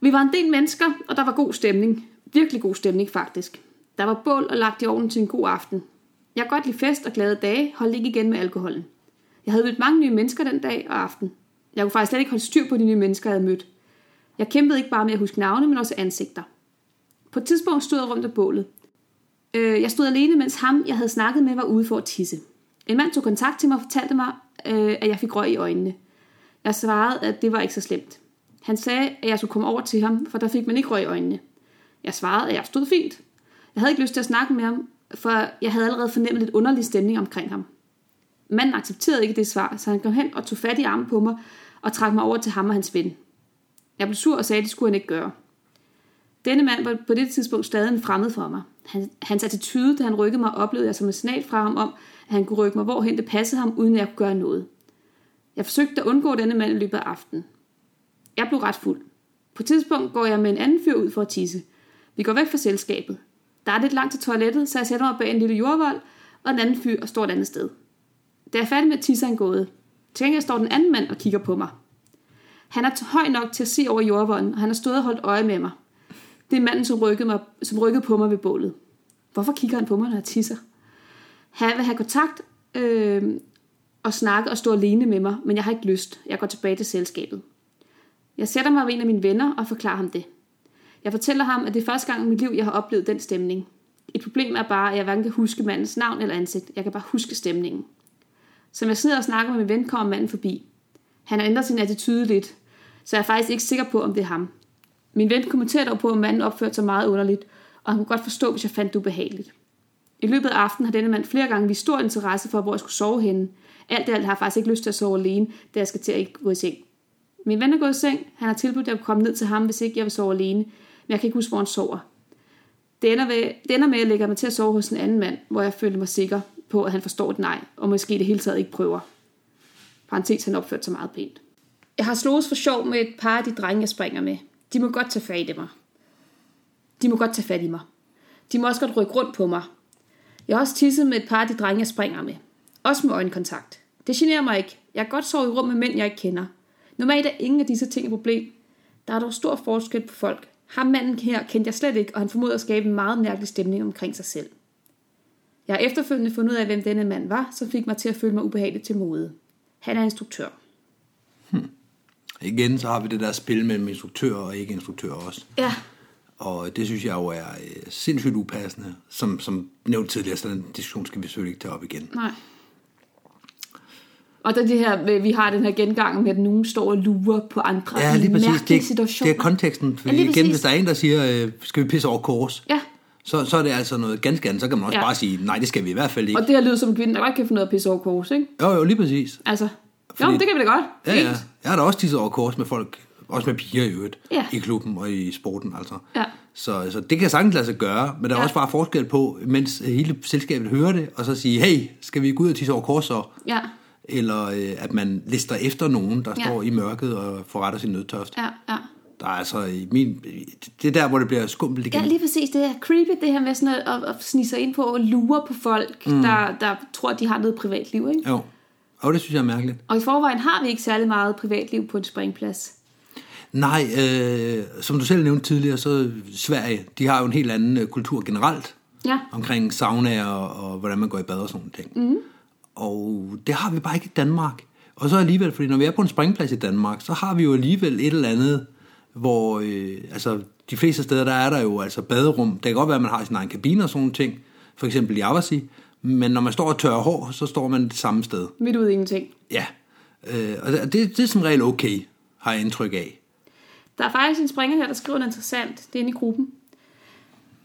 Vi var en del mennesker, og der var god stemning. Virkelig god stemning faktisk. Der var bål og lagt i ovnen til en god aften. Jeg kan godt lide fest og glade dage, holdt ikke igen med alkoholen. Jeg havde mødt mange nye mennesker den dag og aften. Jeg kunne faktisk slet ikke holde styr på de nye mennesker, jeg havde mødt. Jeg kæmpede ikke bare med at huske navne, men også ansigter. På et tidspunkt stod jeg rundt om bålet. Øh, jeg stod alene, mens ham, jeg havde snakket med, var ude for at tisse. En mand tog kontakt til mig og fortalte mig, øh, at jeg fik røg i øjnene. Jeg svarede, at det var ikke så slemt. Han sagde, at jeg skulle komme over til ham, for der fik man ikke røg i øjnene. Jeg svarede, at jeg stod fint. Jeg havde ikke lyst til at snakke med ham, for jeg havde allerede fornemmet lidt underlig stemning omkring ham. Manden accepterede ikke det svar, så han kom hen og tog fat i armen på mig og trak mig over til ham og hans ven. Jeg blev sur og sagde, at det skulle han ikke gøre. Denne mand var på det tidspunkt stadig en fremmed for mig. Hans attitude, da han rykkede mig, oplevede jeg som en signal fra ham om, at han kunne rykke mig hvorhen det passede ham, uden at jeg kunne gøre noget. Jeg forsøgte at undgå denne mand i løbet af aftenen. Jeg blev ret fuld. På et tidspunkt går jeg med en anden fyr ud for at tisse. Vi går væk fra selskabet. Der er lidt langt til toilettet, så jeg sætter mig bag en lille jordvold, og en anden fyr står et andet sted. Da jeg er færdig med at tisse, er han gået. Til gengæld står den anden mand og kigger på mig. Han er høj nok til at se over jordvolden, og han har stået og holdt øje med mig. Det er manden, som rykkede, mig, som rykkede på mig ved bålet. Hvorfor kigger han på mig, når jeg tisser? Have, vil have kontakt øh, og snakke og stå alene med mig, men jeg har ikke lyst. Jeg går tilbage til selskabet. Jeg sætter mig ved en af mine venner og forklarer ham det. Jeg fortæller ham, at det er første gang i mit liv, jeg har oplevet den stemning. Et problem er bare, at jeg hverken kan huske mandens navn eller ansigt. Jeg kan bare huske stemningen. Som jeg sidder og snakker med min ven, kommer manden forbi. Han har ændret sin attitude lidt, så jeg er faktisk ikke sikker på, om det er ham. Min ven kommenterer dog på, at manden opførte sig meget underligt, og han kunne godt forstå, hvis jeg fandt det ubehageligt. I løbet af aftenen har denne mand flere gange vist stor interesse for, hvor jeg skulle sove henne. Alt i alt har jeg faktisk ikke lyst til at sove alene, da jeg skal til at gå i seng. Min ven er gået i seng. Han har tilbudt, at jeg kunne komme ned til ham, hvis ikke jeg vil sove alene. Men jeg kan ikke huske, hvor han sover. Det ender, ved, det ender med, at jeg lægger mig til at sove hos en anden mand, hvor jeg føler mig sikker på, at han forstår et nej, og måske det hele taget ikke prøver. Parenthes, han opførte sig meget pænt. Jeg har slået for sjov med et par af de drenge, jeg springer med. De må godt tage fat i mig. De må godt tage fat i mig. De må også godt rykke rundt på mig. Jeg har også tisset med et par af de drenge, jeg springer med. Også med øjenkontakt. Det generer mig ikke. Jeg kan godt sove i rum med mænd, jeg ikke kender. Normalt er ingen af disse ting et problem. Der er dog stor forskel på folk. Ham manden her kendte jeg slet ikke, og han formåede at skabe en meget mærkelig stemning omkring sig selv. Jeg har efterfølgende fundet ud af, hvem denne mand var, som fik mig til at føle mig ubehageligt til mode. Han er instruktør. Igen, så har vi det der spil mellem instruktør og ikke instruktør også. Ja, Og det synes jeg jo er øh, sindssygt upassende. Som, som nævnt tidligere, så den diskussion skal vi selvfølgelig ikke tage op igen. nej. Og der er det her, med- vi har den her gengang med, at nogen står og lurer på andre Ja, lige præcis. Det er, situationer. det er konteksten. Fordi Ja, igen, hvis der er en, der siger, øh, skal vi pisse over kors, Ja, så, så er det altså noget ganske andet. Så kan man også Ja. bare sige, nej, det skal vi i hvert fald ikke. og det her lyder som en kvinde, der godt kan finde af at pisse over kors, ikke? Jo, jo, lige præcis. Altså, Fordi- jo, det kan vi da godt. Ja, ja. Jeg har da også tisset over kors med folk, også med piger i øvrigt, Ja. i klubben og i sporten altså. Ja. Så, så det kan sagtens lade sig gøre, men der er Ja. også bare forskel på, mens hele selskabet hører det, og så sige, hey, skal vi gå ud og tisse over kors så? Ja, Eller øh, at man lister efter nogen, der Ja. står i mørket og forretter sin nødtørst. ja, ja. Der er altså i min... Det er der, hvor det bliver skummelt igen. Ja, lige præcis. Det er creepy, det her med sådan at, at, snige sig ind på og lure på folk, mm. der, der tror, de har noget privatliv, ikke? Jo. Og det synes jeg er mærkeligt. Og i forvejen har vi ikke særlig meget privatliv på en springplads. Nej, øh, som du selv nævnte tidligere, så Sverige, de har jo en helt anden øh, kultur generelt Ja, omkring saunaer og, og hvordan man går i bad og sådan nogle ting. Mm. Og det har vi bare ikke i Danmark. Og så alligevel, fordi når vi er på en springplads i Danmark, så har vi jo alligevel et eller andet, hvor øh, altså, de fleste steder, der er der jo altså baderum. Det kan godt være, at man har sin egen kabine og sådan nogle ting, for eksempel i Avasi, men når man står og tørrer hår, så står man det samme sted. midt ud i ingenting. Ja, øh, og det, det er som regel okay, har jeg indtryk af. Der er faktisk en springer her, der skriver noget interessant. Det er inde i gruppen.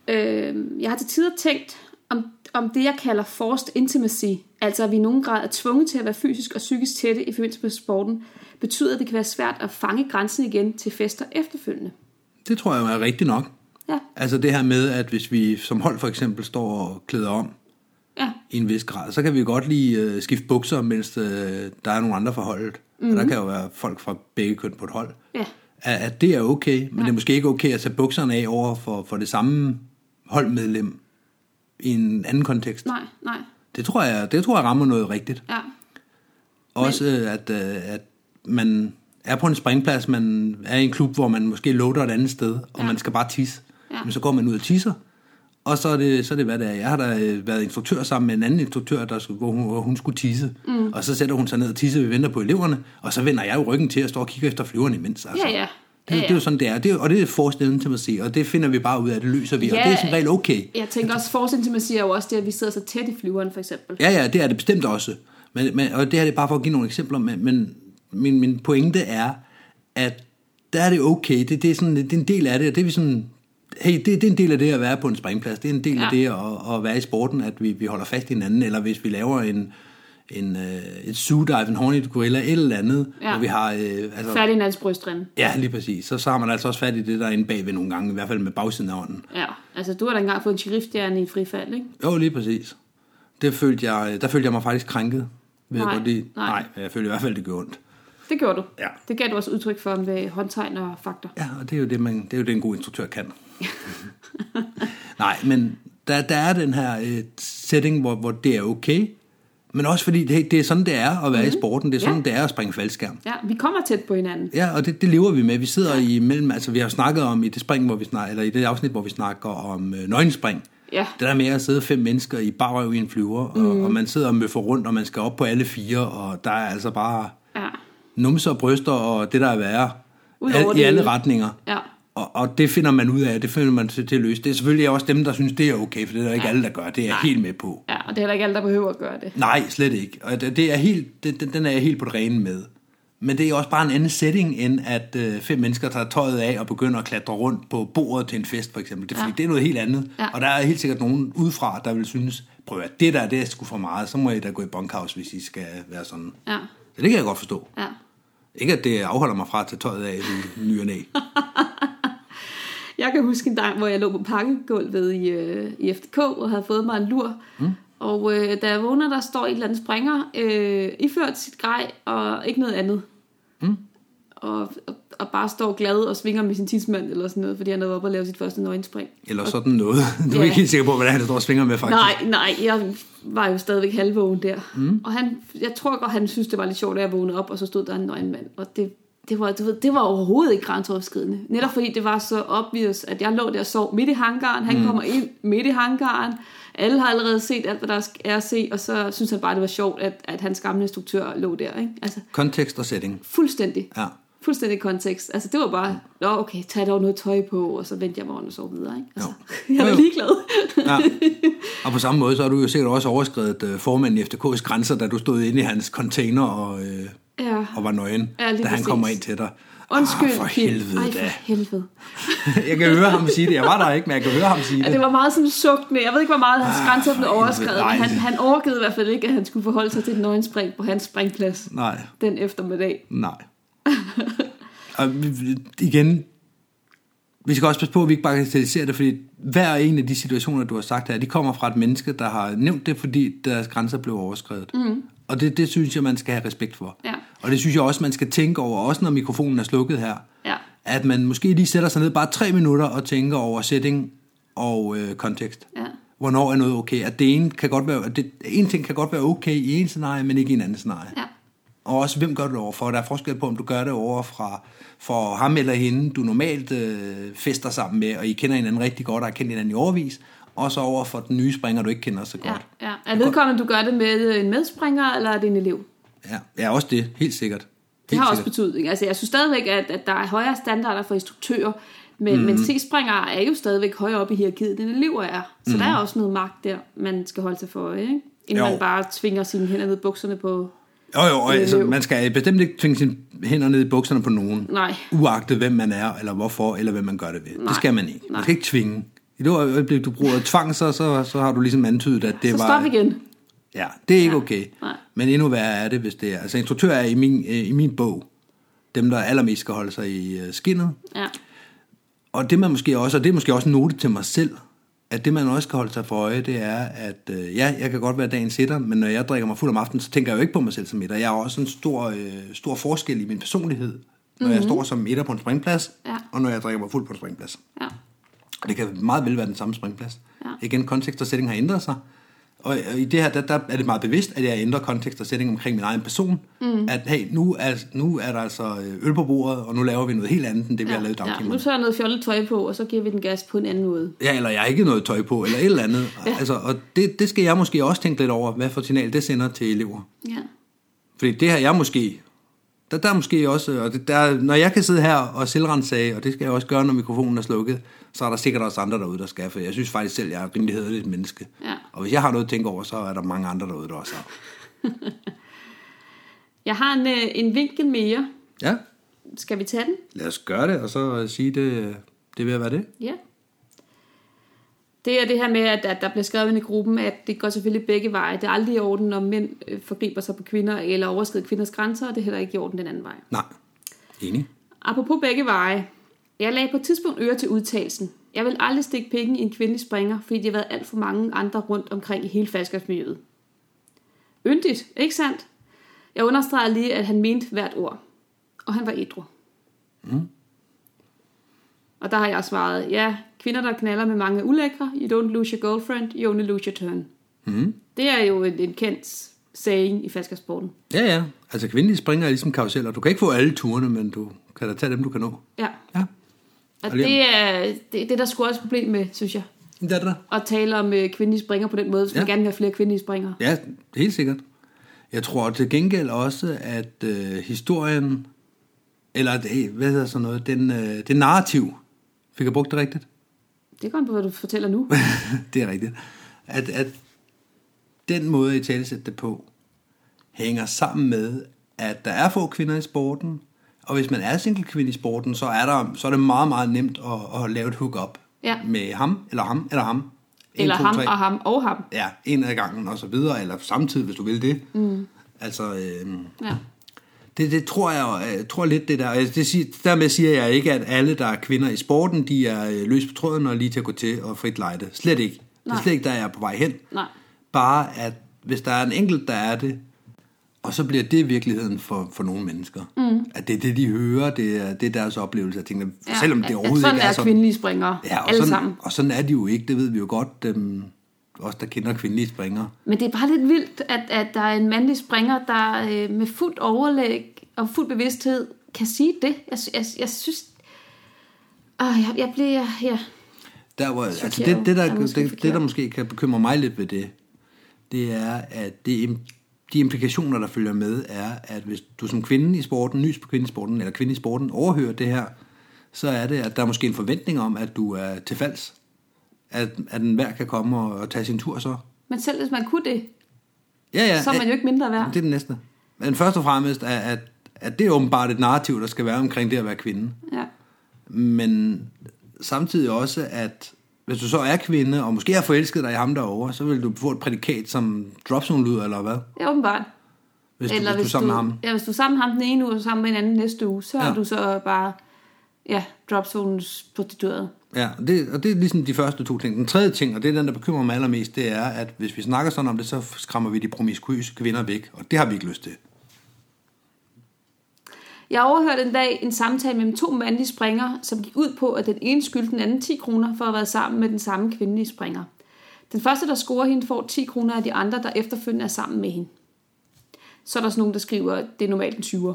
Øh, jeg har til tider tænkt, om, om det, jeg kalder forced intimacy, altså at vi i nogen grad er tvunget til at være fysisk og psykisk tætte i forbindelse med sporten, betyder, at det kan være svært at fange grænsen igen til fester efterfølgende. Det tror jeg er rigtigt nok. Ja, Altså det her med, at hvis vi som hold for eksempel står og klæder om ja, i en vis grad, så kan vi godt lige øh, skifte bukser, mens øh, der er nogle andre fra holdet. Mm-hmm. Og der kan jo være folk fra begge køn på et hold. ja, At, at det er okay, men ja. det er måske ikke okay at tage bukserne af over for, for det samme holdmedlem i en anden kontekst. nej, nej, Det tror jeg, det tror jeg rammer noget rigtigt. ja, Også øh, at, øh, at man er på en springplads, man er i en klub, hvor man måske låter et andet sted, og Ja. man skal bare tisse. Ja. Men så går man ud og tisser, og så er det, så er det hvad det er. Jeg har da øh, været instruktør sammen med en anden instruktør, der, skulle- hvor, hun, hvor hun skulle tisse. Mm. Og så sætter hun sig ned og tisser, vi venter på eleverne, og så vender jeg jo ryggen til at stå og kigge efter flyverne imens. Altså. Ja, ja. Det, Ja, det er jo ja. sådan, det er. Det og det er forestillingen til at se, og det finder vi bare ud af, det løser vi, og Ja. det er som regel okay. Jeg tænker også, forsintimacy er jo også det, at vi sidder så tæt i flyveren, for eksempel. Ja, ja, det er det bestemt også. Men, men, og det her det er bare for at give nogle eksempler, men, men min, min pointe er, at der er det okay. Det, det, er sådan, det er en del af det, og det er vi sådan... Hey, det, det er en del af det at være på en springplads. Det er en del ja. af det at, at være i sporten, at vi, vi holder fast i hinanden, eller hvis vi laver en, en, øh, et zoo-dive, en hornet gorilla, et eller andet, ja. Hvor vi har... Øh, altså, Ferdinands brystren. ja, lige præcis. Så, så har man altså også fat i det, der er inde bagved nogle gange, i hvert fald med bagsiden af ånden. Ja, altså du har da engang fået en sheriffstjerne i frifald, ikke? Jo, lige præcis. Det følte jeg, der følte jeg mig faktisk krænket. Jeg Nej, godt lide. nej. nej, jeg følte i hvert fald, det gjorde ondt. Det gjorde du. Ja. Det gav du også udtryk for med håndtegn og fakta. Ja, og det er jo det, man, det, er jo det en god instruktør kan. *laughs* nej, men der, der er den her øh, setting, hvor, hvor det er okay, men også fordi det, det er sådan, det er at være mm. i sporten. Det er sådan, Ja. det er at springe faldskærm. Ja, vi kommer tæt på hinanden. Ja, og det, det lever vi med. Vi sidder i mellem, altså vi har snakket om i det spring, hvor vi snak, eller i det afsnit, hvor vi snakker om øh, nøgenspring. Ja. Det der med at sidde fem mennesker i barrøv i en flyver, og, Mhm. og man sidder og møffer rundt, og man skal op på alle fire, og der er altså bare Ja. numser og bryster, og det der er værre, al, i alle retninger. Ja. Og, og det finder man ud af, det finder man til, til at løse. Det er selvfølgelig også dem, der synes, det er okay, for det er der ikke Ja. alle, der gør. Det er jeg Nej. helt med på. ja, og det er heller ikke alle, der behøver at gøre det. Nej, slet ikke. Og det, det er helt, det, den- den er jeg helt på det rene med. Men det er også bare en anden setting, end at øh, fem mennesker tager tøjet af og begynder at klatre rundt på bordet til en fest, for eksempel. Det, er, Ja. det er noget helt andet. Ja. Og der er helt sikkert nogen udefra, der vil synes, prøv at det der, det er sgu for meget. Så må I da gå i bunkhouse, hvis I skal være sådan. Ja. Så det kan jeg godt forstå. Ja. Ikke at det afholder mig fra at tage tøjet af i ny og næ. *laughs* Jeg kan huske en dag, hvor jeg lå på pakkegulvet i, øh, i FDK og havde fået mig en lur. Mm. Og øh, da jeg vågner, der står en eller anden springer, øh, iført sit grej og ikke noget andet. Mm. Og, og, og bare står glad og svinger med sin tidsmand eller sådan noget, fordi han er oppe og lave sit første nøgenspring. Eller sådan noget. *laughs* Du er Ja. ikke helt sikker på, er, han står og svinger med, faktisk. Nej, nej, jeg var jo stadigvæk halvvågen der. Mm. Og han, jeg tror godt, han synes, det var lidt sjovt, at jeg vågnede op, og så stod der en nøgen mand. Og det, det, var, du ved, det var overhovedet ikke grænseoverskridende. Netop fordi det var så obvious, at jeg lå der og sov midt i hangaren. Han mm. kommer ind midt i hangaren. Alle har allerede set alt, hvad der er at se, og så synes han bare, det var sjovt, at, at hans gamle instruktør lå der. Ikke? Altså, Kontekst og setting. fuldstændig. Ja. Fuldstændig kontekst. Altså, det var bare, Nå, okay, tag dog noget tøj på, og så vendte jeg mig rundt og sov videre. Ikke? Altså, Jo. *laughs* jeg var ligeglad. Ja. Og på samme måde, så har du jo sikkert også overskrevet uh, formanden i FDK's grænser, da du stod inde i hans container og, øh, ja. og var nøgen, Ja, da han præcis. kommer ind til dig. Undskyld, Ah, for helvede Ej, for helvede. *laughs* Jeg kan høre ham sige det. Jeg var der ikke, men jeg kan høre ham sige Ja, det. det var meget sådan sugtende. Jeg ved ikke, hvor meget hans Ah, grænser blev overskrevet, men han, han overgivede i hvert fald ikke, at han skulle forholde sig til et nøgenspring på hans springplads Nej, den eftermiddag. nej. *laughs* og igen, vi skal også passe på, at vi ikke bagatelliserer det, fordi hver en af de situationer, du har sagt her, de kommer fra et menneske, der har nævnt det, fordi deres grænser blev overskrevet. Mm. Og det, det synes jeg, man skal have respekt for. Ja. Og det synes jeg også, man skal tænke over, også når mikrofonen er slukket her. Ja. At man måske lige sætter sig ned bare tre minutter og tænker over setting og øh, kontekst. Ja. Hvornår er noget okay? At det ene kan godt være, at det, en ting kan godt være okay i en scenarie, men ikke i en anden scenarie. Ja. Og også, hvem gør du det over for? Der er forskel på, om du gør det over fra, for ham eller hende, du normalt øh, fester sammen med, og I kender hinanden rigtig godt, og har kendt hinanden i overvis, og så over for den nye springer, du ikke kender så Ja, godt. ja. Er vedkommende, du gør det med en medspringer, eller er det en elev? Ja, ja også det, helt sikkert. Det Helt har også sikkert. betydning. Altså, jeg synes stadigvæk, at, at der er højere standarder for instruktører, men, mm. men C-springere er jo stadigvæk højere op i hierarkiet, end elever er. Så mm. der er også noget magt der, man skal holde sig for øje, ikke? Inden Jo. man bare tvinger sine hænder ned bukserne på... Jo, jo, og altså, man skal bestemt ikke tvinge sine hænder ned i bukserne på nogen. Nej. Uagtet hvem man er, eller hvorfor, eller hvad man gør det ved. Nej. Det skal man ikke. Man Nej. skal ikke tvinge. I det øjeblik, du bruger tvang, så, så, så har du ligesom antydet, at det Så var... stop igen. Ja, det er ikke Ja. okay. Nej. Men endnu værre er det, hvis det er... Altså, instruktør er i min, øh, i min bog dem, der allermest skal holde sig i øh, skinnet. Ja. Og det man måske også, og det er måske også en note til mig selv, at det man også skal holde sig for øje, det er, at øh, ja, jeg kan godt være dagens sitter, men når jeg drikker mig fuld om aftenen, så tænker jeg jo ikke på mig selv som etter. Jeg har også en stor, øh, stor forskel i min personlighed, når mm-hmm. jeg står som etter på en springplads, Ja. og når jeg drikker mig fuld på en springplads. Ja. Og det kan meget vel være den samme springplads. Ja. Igen, kontekst og setting har ændret sig. Og i det her, der, der er det meget bevidst, at jeg ændrer kontekst og setting omkring min egen person. Mm. At hey, nu er, nu er der altså øh, øl på bordet, og nu laver vi noget helt andet, end det vi har lavet i ja, nu tager jeg noget fjollet tøj på, og så giver vi den gas på en anden måde. Ja, eller jeg har ikke noget tøj på, eller et eller andet. ja. altså, og det, det skal jeg måske også tænke lidt over, hvad for signal det sender til elever. Ja. Fordi det her, jeg måske... Der, der er måske også... Og det, der, når jeg kan sidde her og selvrensage, og det skal jeg også gøre, når mikrofonen er slukket, så er der sikkert også andre derude, der skal. For jeg synes faktisk selv, jeg er et rimelig hederligt menneske. Ja. Og hvis jeg har noget at tænke over, så er der mange andre derude, der også har. *laughs* Jeg har en, øh, en vinkel mere. Ja, Skal vi tage den? lad os gøre det, og så sige det, det vil være det. Ja. Det er det her med, at, at der bliver skrevet i gruppen, at det går selvfølgelig begge veje. Det er aldrig i orden, når mænd øh, forgriber sig på kvinder eller overskrider kvinders grænser, og det er heller ikke i orden den anden vej. Nej, enig. Apropos begge veje. Jeg lagde på et tidspunkt øre til udtalelsen. Jeg vil aldrig stikke pikken i en kvindelig springer, fordi de har været alt for mange andre rundt omkring i hele faldskabsmiljøet. Yndigt, ikke sandt? Jeg understreger lige, at han mente hvert ord. Og han var ædru. Mm. Og der har jeg svaret, ja, kvinder, der knaller med mange ulækre, you don't lose your girlfriend, you only lose your turn. Mm. Det er jo en, en kendt saying i faldskabssporten. Ja, ja. Altså kvindelige springer er ligesom karuseller. Du kan ikke få alle turene, men du kan da tage dem, du kan nå. Ja, Ja, og det er, det, det er der sgu også et problem med, synes jeg. det er det der. at tale om øh, kvindelige springer på den måde, hvis ja. man gerne vil have flere kvindelige springere. Ja, helt sikkert. Jeg tror til gengæld også, at øh, historien, eller det, hvad hedder sådan noget, den, øh, det narrativ, fik jeg brugt det rigtigt? Det an på, hvad du fortæller nu. *laughs* det er rigtigt. At, at den måde, I talesætter det på, hænger sammen med, at der er få kvinder i sporten, og hvis man er single kvinde i sporten, så er, der, så er det meget, meget nemt at, at lave et hook-up Ja. med ham, eller ham, eller ham. En, Eller to, ham tre. og ham og ham. Ja, en af gangen og så videre, eller samtidig, hvis du vil det. Mm. Altså, øh, Ja. det, det tror jeg, jeg tror lidt det der. Altså, Det siger, dermed siger jeg ikke, at alle, der er kvinder i sporten, de er øh, løs på tråden og lige til at gå til og frit lejde. Slet ikke. Det er Nej. slet ikke, der jeg er på vej hen. Nej. Bare at hvis der er en enkelt, der er det, og så bliver det virkeligheden for, for nogle mennesker. Mm. At det er det, de hører, det er, det er deres oplevelse. Jeg tænker, Ja. selvom det overhovedet sådan ikke er er sådan. kvindelige springere. Ja, og alle sådan, sammen. og sådan er de jo ikke, det ved vi jo godt, dem, os der kender kvindelige springere. Men det er bare lidt vildt, at, at der er en mandlig springer, der øh, med fuldt overlæg og fuld bevidsthed kan sige det. Jeg, jeg, jeg synes... Åh, jeg, jeg bliver... Ja. Der, hvor, altså det, det, der, er måske det, det, der måske kan bekymre mig lidt ved det, det er, at det, de implikationer, der følger med, er, at hvis du som kvinde i sporten, nys på kvinde i sporten, eller kvinde i sporten, overhører det her, så er det, at der er måske en forventning om, at du er til falds. At, at en hver kan komme og, og tage sin tur så. Men selv hvis man kunne det, Ja, ja. så er man jo ikke mindre værd. Det er det næste. Men først og fremmest, at, at, at det er åbenbart et narrativ, der skal være omkring det at være kvinde. Ja. Men samtidig også, at hvis du så er kvinde, og måske har forelsket dig i ham derovre, så vil du få et prædikat som dropzone lyder, eller hvad? Ja, åbenbart. Hvis, du, hvis, du er sammen med ham. Ja, hvis du er sammen med ham den ene uge, og sammen med en anden næste uge, så. Ja. er du så bare, ja, dropzonens prostitueret. Ja, og det, og det er ligesom de første to ting. Den tredje ting, og det er den, der bekymrer mig allermest, det er, at hvis vi snakker sådan om det, så skræmmer vi de promiskuøse kvinder væk, og det har vi ikke lyst til. Jeg overhørte en dag en samtale mellem to mandlige springere, som gik ud på, at den ene skyldte den anden 10 kroner for at have været sammen med den samme kvindelige springer. Den første, der scorer hende, får 10 kroner af de andre, der efterfølgende er sammen med hende. Så er der sådan nogen, der skriver, at det er normalt en 20'er.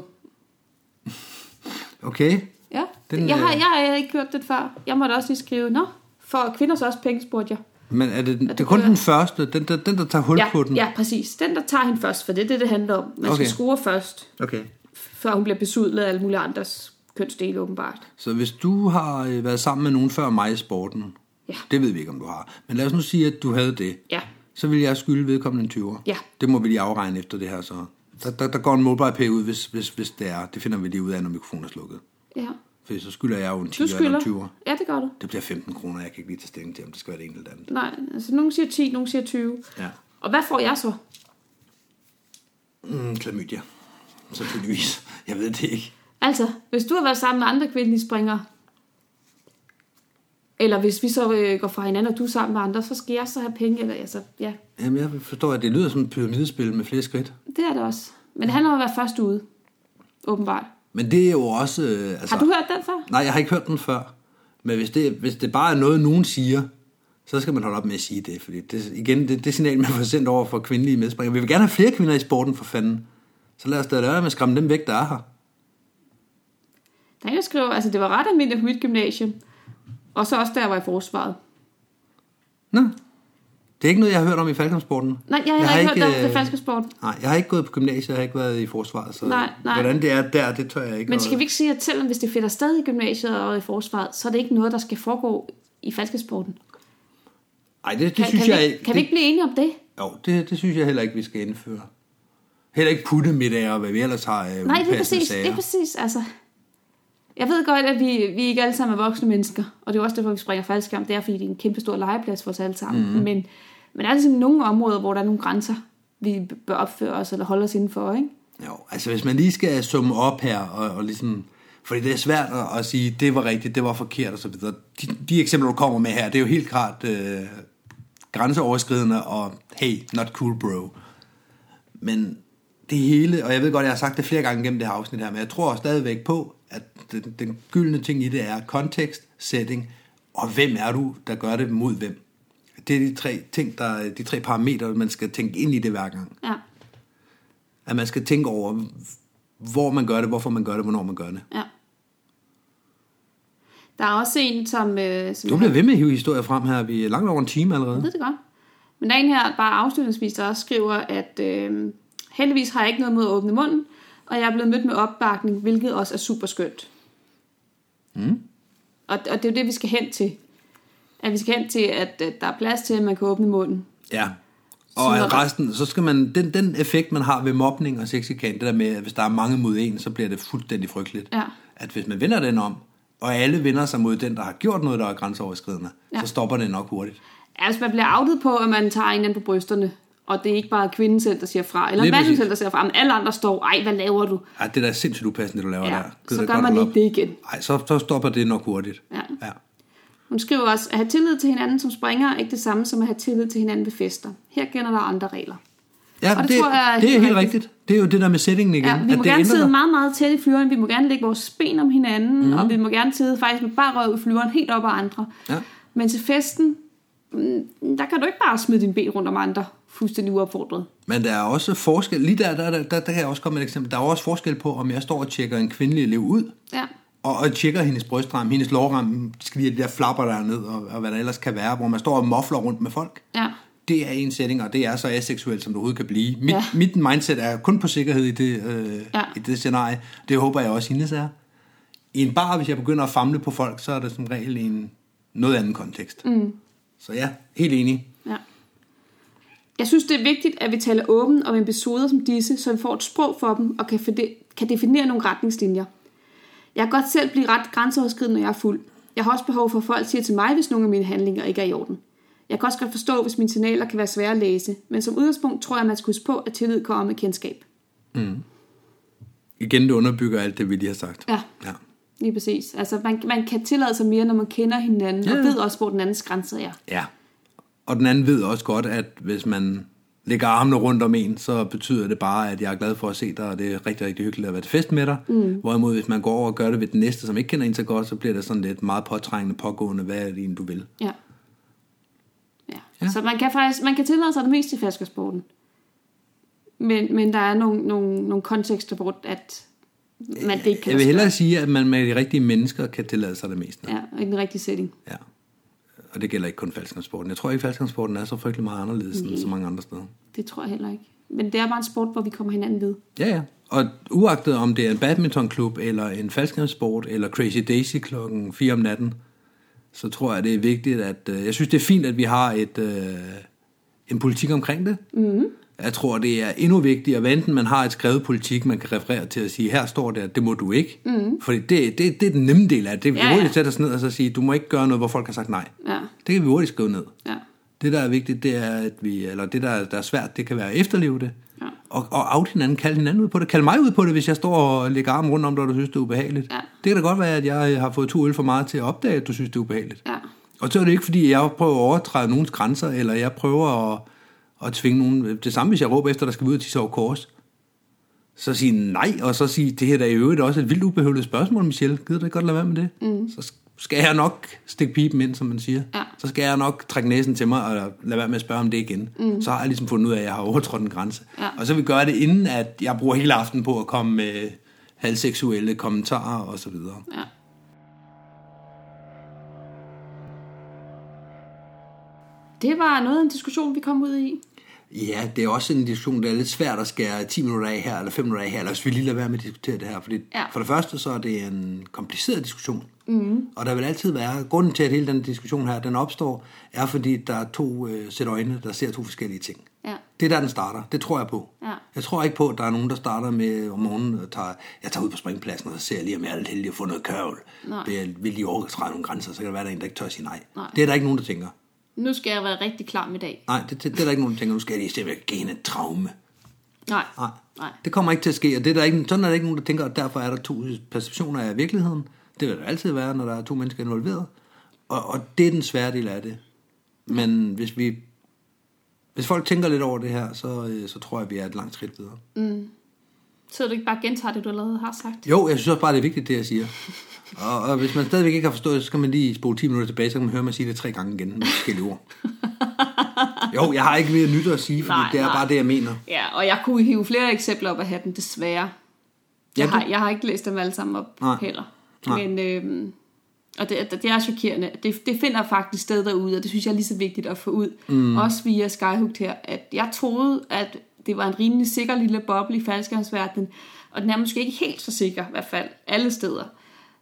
Okay? Ja, Den, jeg, har, øh, jeg har ikke hørt det før. Jeg måtte også lige skrive, nå, for kvinder så også penge, spurgte jeg. Men er det, det, det er kun den første, den der, den, der tager hul Ja, på den? ja, præcis. Den, der tager hende først, for det er det, det handler om. Man Okay. skal score først, Okay. Før hun bliver besudlet af alle mulige andres kønsdele, åbenbart. Så hvis du har øh, været sammen med nogen før mig i sporten, Ja. det ved vi ikke, om du har, men lad os nu sige, at du havde det, Ja, så vil jeg skylde vedkommende en 20'er. Ja. Det må vi lige afregne efter det her så. Der, der, der går en mobile pay ud, hvis, hvis, hvis det er. Det finder vi lige ud af, når mikrofonen er slukket. ja. For så skylder jeg jo en 10 Du eller en 20'er. Ja, det gør du. Det bliver 15 kroner, jeg kan ikke lige tage stilling til, om det skal være det enkelte andet. Nej, altså nogen siger 10, nogen siger 20. Ja. Og hvad får jeg så? Mm, klamydia. Selvfølgelig. Jeg ved det ikke. Altså, hvis du har været sammen med andre kvindelige springere, eller hvis vi så øh, går fra hinanden, og du er sammen med andre, så skal jeg så have penge, eller altså, ja, Jamen, jeg forstår, at det lyder som et pyramidespil med flere skridt. det er det også. Men det handler om at være først ude, åbenbart. Men det er jo også... øh, Altså, Har du hørt den før? Nej, jeg har ikke hørt den før. Men hvis det, hvis det bare er noget, nogen siger, så skal man holde op med at sige det, fordi det, igen, det, det signal, man får sendt over for kvindelige medspringere. Vi vil gerne have flere kvinder i sporten, for fanden. Så lad os da lade med at skræmme dem væk, der er her. Der er en, der skriver, altså det var ret almindeligt på mit gymnasium, og så også der jeg var i forsvaret. Nå, det er ikke noget, jeg har hørt om i falkonsporten. Nej, jeg, jeg har ikke hørt om det falske sport. Nej, jeg har ikke gået på gymnasiet, jeg har ikke været i forsvaret, så Nej, nej. hvordan det er der, det tør jeg ikke. Men skal vi ikke sige, at selvom hvis det finder sted i gymnasiet og i forsvaret, så er det ikke noget, der skal foregå i falkesporten? Nej, det, det Kan, synes kan, jeg... vi, kan det, vi ikke blive enige om det? Jo, det, det synes jeg heller ikke, vi skal indføre. Heller ikke putte middag og hvad vi ellers har. Øh, Nej, det er præcis. sager. Det er præcis. Altså, jeg ved godt, at vi, vi ikke alle sammen er voksne mennesker, og det er også derfor, vi springer faldskærm. Det er, fordi det er en kæmpe stor legeplads for os alle sammen. Mm-hmm. Men, men der er ligesom nogle områder, hvor der er nogle grænser, vi bør opføre os eller holde os indenfor, ikke? Jo, altså hvis man lige skal summe op her, og, og ligesom, fordi det er svært at, at sige, det var rigtigt, det var forkert og så videre. De, de eksempler, du kommer med her, det er jo helt klart øh, grænseoverskridende, og hey, not cool bro. Men det hele, og jeg ved godt, jeg har sagt det flere gange gennem det her afsnit her, men jeg tror stadigvæk på, at den, den gyldne ting i det er kontekst, setting, og hvem er du, der gør det mod hvem. Det er de tre ting, der, de tre parametre, man skal tænke ind i det hver gang. Ja, At man skal tænke over, hvor man gør det, hvorfor man gør det, hvornår man gør det. ja. Der er også en, som... Øh, som Du bliver ved med at hive historier frem her. Vi er langt over en time allerede. Jeg ved det godt. Men der er en her, bare afslutningsvis, der også skriver, at øh, heldigvis har jeg ikke noget mod at åbne munden, og jeg er blevet mødt med opbakning, hvilket også er super skønt. Mm. Og, og det er jo det, vi skal hen til. At vi skal hen til, at, at der er plads til, at man kan åbne munden. Ja. Og at resten, så skal man, den, den effekt, man har ved mobning og sexikan, det der med, at hvis der er mange mod en, så bliver det fuldstændig frygteligt. Ja. At hvis man vender den om, og alle vender sig mod den, der har gjort noget, der er grænseoverskridende, Ja. så stopper det nok hurtigt. Altså, man bliver outet på, at man tager en anden på brysterne, og det er ikke bare kvinden selv, der siger fra, eller manden selv, der siger fra, men alle andre står, ej, hvad laver du? Ej, det er sindssygt upassende, det du laver Ja, der. så Gider gør godt man ikke det igen. Ej, så, så stopper det nok hurtigt. Ja. ja. Hun skriver også, at have tillid til hinanden som springer er ikke det samme som at have tillid til hinanden ved fester. Her gælder der andre regler. Ja, Og det det, tror jeg er det er helt rigtigt. rigtigt. Det er jo det der med settingen igen. Ja, vi at må det gerne sidde dig. meget, meget tæt i flyveren. Vi må gerne lægge vores ben om hinanden, mm. og vi må gerne sidde faktisk med bare røv i flyveren helt op ad andre. Ja. Men til festen, mm, der kan du ikke bare smide din ben rundt om andre fuldstændig uopfordret. Men der er også forskel, lige der, der, der, der, der kan jeg også komme med et eksempel, der er også forskel på, om jeg står og tjekker en kvindelig elev ud, Ja, og, og tjekker hendes brystram, hendes lårram, skal lige de der flapper der er ned, og, og hvad der ellers kan være, hvor man står og mofler rundt med folk. ja, Det er en setting, og det er så aseksuelt, som det overhovedet kan blive. Mit, Ja. mit mindset er kun på sikkerhed i det, øh, Ja. i det scenarie. Det håber jeg også, hendes er. I en bar, hvis jeg begynder at famle på folk, så er det som regel en noget anden kontekst. Mm. Så ja, helt enig. ja. Jeg synes, det er vigtigt, at vi taler åbent om episoder som disse, så vi får et sprog for dem og kan, fede- kan definere nogle retningslinjer. Jeg kan godt selv blive ret grænseoverskridende, når jeg er fuld. Jeg har også behov for, at folk siger til mig, hvis nogle af mine handlinger ikke er i orden. Jeg kan også godt forstå, hvis mine signaler kan være svære at læse, men som udgangspunkt tror jeg, at man skal huske på, at tillid kommer med kendskab. Igen, det underbygger alt det, vi lige har sagt. Ja. ja. Lige præcis. Altså, man, man kan tillade sig mere, når man kender hinanden, ja. og ved også, hvor den andens grænser er. Ja. Og den anden ved også godt, at hvis man lægger armene rundt om en, så betyder det bare, at jeg er glad for at se dig, og det er rigtig, rigtig hyggeligt at være til fest med dig. Mm. Hvorimod, hvis man går over og gør det ved den næste, som ikke kender en så godt, så bliver det sådan lidt meget påtrængende, pågående, hvad er det egentlig, du vil. Ja. ja. Ja. Så man kan faktisk man kan tillade sig det meste i flaskersporten. Men, men der er nogle, nogle, nogle kontekster, hvor at man det kan Jeg vil hellere sige, at man med de rigtige mennesker kan tillade sig det meste. Ja, i den rigtige setting. Ja. Og det gælder ikke kun faldskærmsporten. Jeg tror ikke, faldskærmsporten er så frygtelig meget anderledes end så mange andre steder. Det tror jeg heller ikke. Men det er bare en sport, hvor vi kommer hinanden ved. Ja, ja. Og uagtet om det er en badmintonklub, eller en faldskærmssport, eller Crazy Daisy klokken 4 om natten, så tror jeg, det er vigtigt, at... Øh, jeg synes, det er fint, at vi har et, øh, en politik omkring det. Mm. Jeg tror, det er endnu vigtigere, hvad enten man har et skrevet politik, man kan referere til at sige, her står det, at det må du ikke. Mm. Fordi det, det, det er den nemme del af det. Det er Ja, ja, ja. hurtigt at sætte os ned og så sige, du må ikke gøre noget, hvor folk har sagt nej. Ja, Det kan vi hurtigt skrive ned. ja, Det, der er vigtigt, det er, at vi, eller det, der, der er svært, det kan være at efterleve det. Ja. Og, og out hinanden, kalde hinanden ud på det. Kald mig ud på det, hvis jeg står og lægger armen rundt om dig, og du synes, det er ubehageligt. Ja. Det kan da godt være, at jeg har fået to øl for meget til at opdage, at du synes, det er ubehageligt. ja. Og så er det ikke, fordi jeg prøver at overtræde nogens grænser, eller jeg prøver at, at tvinge nogen. Det samme, hvis jeg råber efter, der skal vi ud og tisse over kors. Så sige nej, og så sige, det her er i øvrigt også et vildt ubehøveligt spørgsmål, Michelle. Gider du ikke godt lade være med det? Mm. Så skal jeg nok stikke pipen ind, som man siger. Ja. Så skal jeg nok trække næsen til mig og lade være med at spørge om det igen. Mm. Så har jeg ligesom fundet ud af, at jeg har overtrådt en grænse. Ja. Og så vil vi gøre det, inden at jeg bruger hele aftenen på at komme med halvseksuelle kommentarer og så videre. Ja. Det var noget af en diskussion, vi kom ud i. Ja, det er også en diskussion, der er lidt svært at skære 10 minutter af her, eller 5 minutter af her, eller hvis vi lige lader være med at diskutere det her. Fordi Ja. for det første, så er det en kompliceret diskussion. Mm. Og der vil altid være, grunden til, at hele den diskussion her, den opstår, er fordi, der er to øh, sæt øjne, der ser to forskellige ting. Ja. Det er der, den starter. Det tror jeg på. Ja. Jeg tror ikke på, at der er nogen, der starter med om morgenen og tager, jeg tager ud på springpladsen, og så ser jeg lige, om jeg er lidt heldig at få noget kørvel. Nej. Vil lige overtræde nogle grænser, så kan der være, der er en, der ikke tør at sige nej. Nej. Det er der ikke nogen, der tænker. Nu skal jeg være rigtig klar med dag. Nej, det, det, det er der ikke nogen, der tænker, nu skal jeg lige se, hende et traume. Nej. Nej. Nej. Det kommer ikke til at ske, og det er der ikke, sådan er der ikke nogen, der tænker, at derfor er der to perceptioner af virkeligheden. Det vil der altid være, når der er to mennesker involveret. Og, og det er den svære del af det. Men hvis vi hvis folk tænker lidt over det her, så, øh, så tror jeg, at vi er et langt skridt videre. Så du ikke bare gentager det, du allerede har sagt? Jo, jeg synes også bare, det er vigtigt, det jeg siger. Og, og hvis man stadigvæk ikke har forstået det, så skal man lige spole 10 minutter tilbage, så kan man høre mig sige det tre gange igen med forskellige ord. *laughs* Jo, jeg har ikke mere nyt at sige, Nej, det er nej. bare det, jeg mener. Ja, og jeg kunne hive flere eksempler op af hatten, desværre. Ja, Jeg, har, du- jeg har ikke læst dem alle sammen op Nej. heller. Nej. Men, øhm, og det, det er chokerende. Det, det finder faktisk sted derude, og det synes jeg er lige så vigtigt at få ud. Mm. Også via Skyhook her, at jeg troede, at det var en rimelig sikker lille boble i faldskærmsverdenen, og den er måske ikke helt så sikker, i hvert fald alle steder.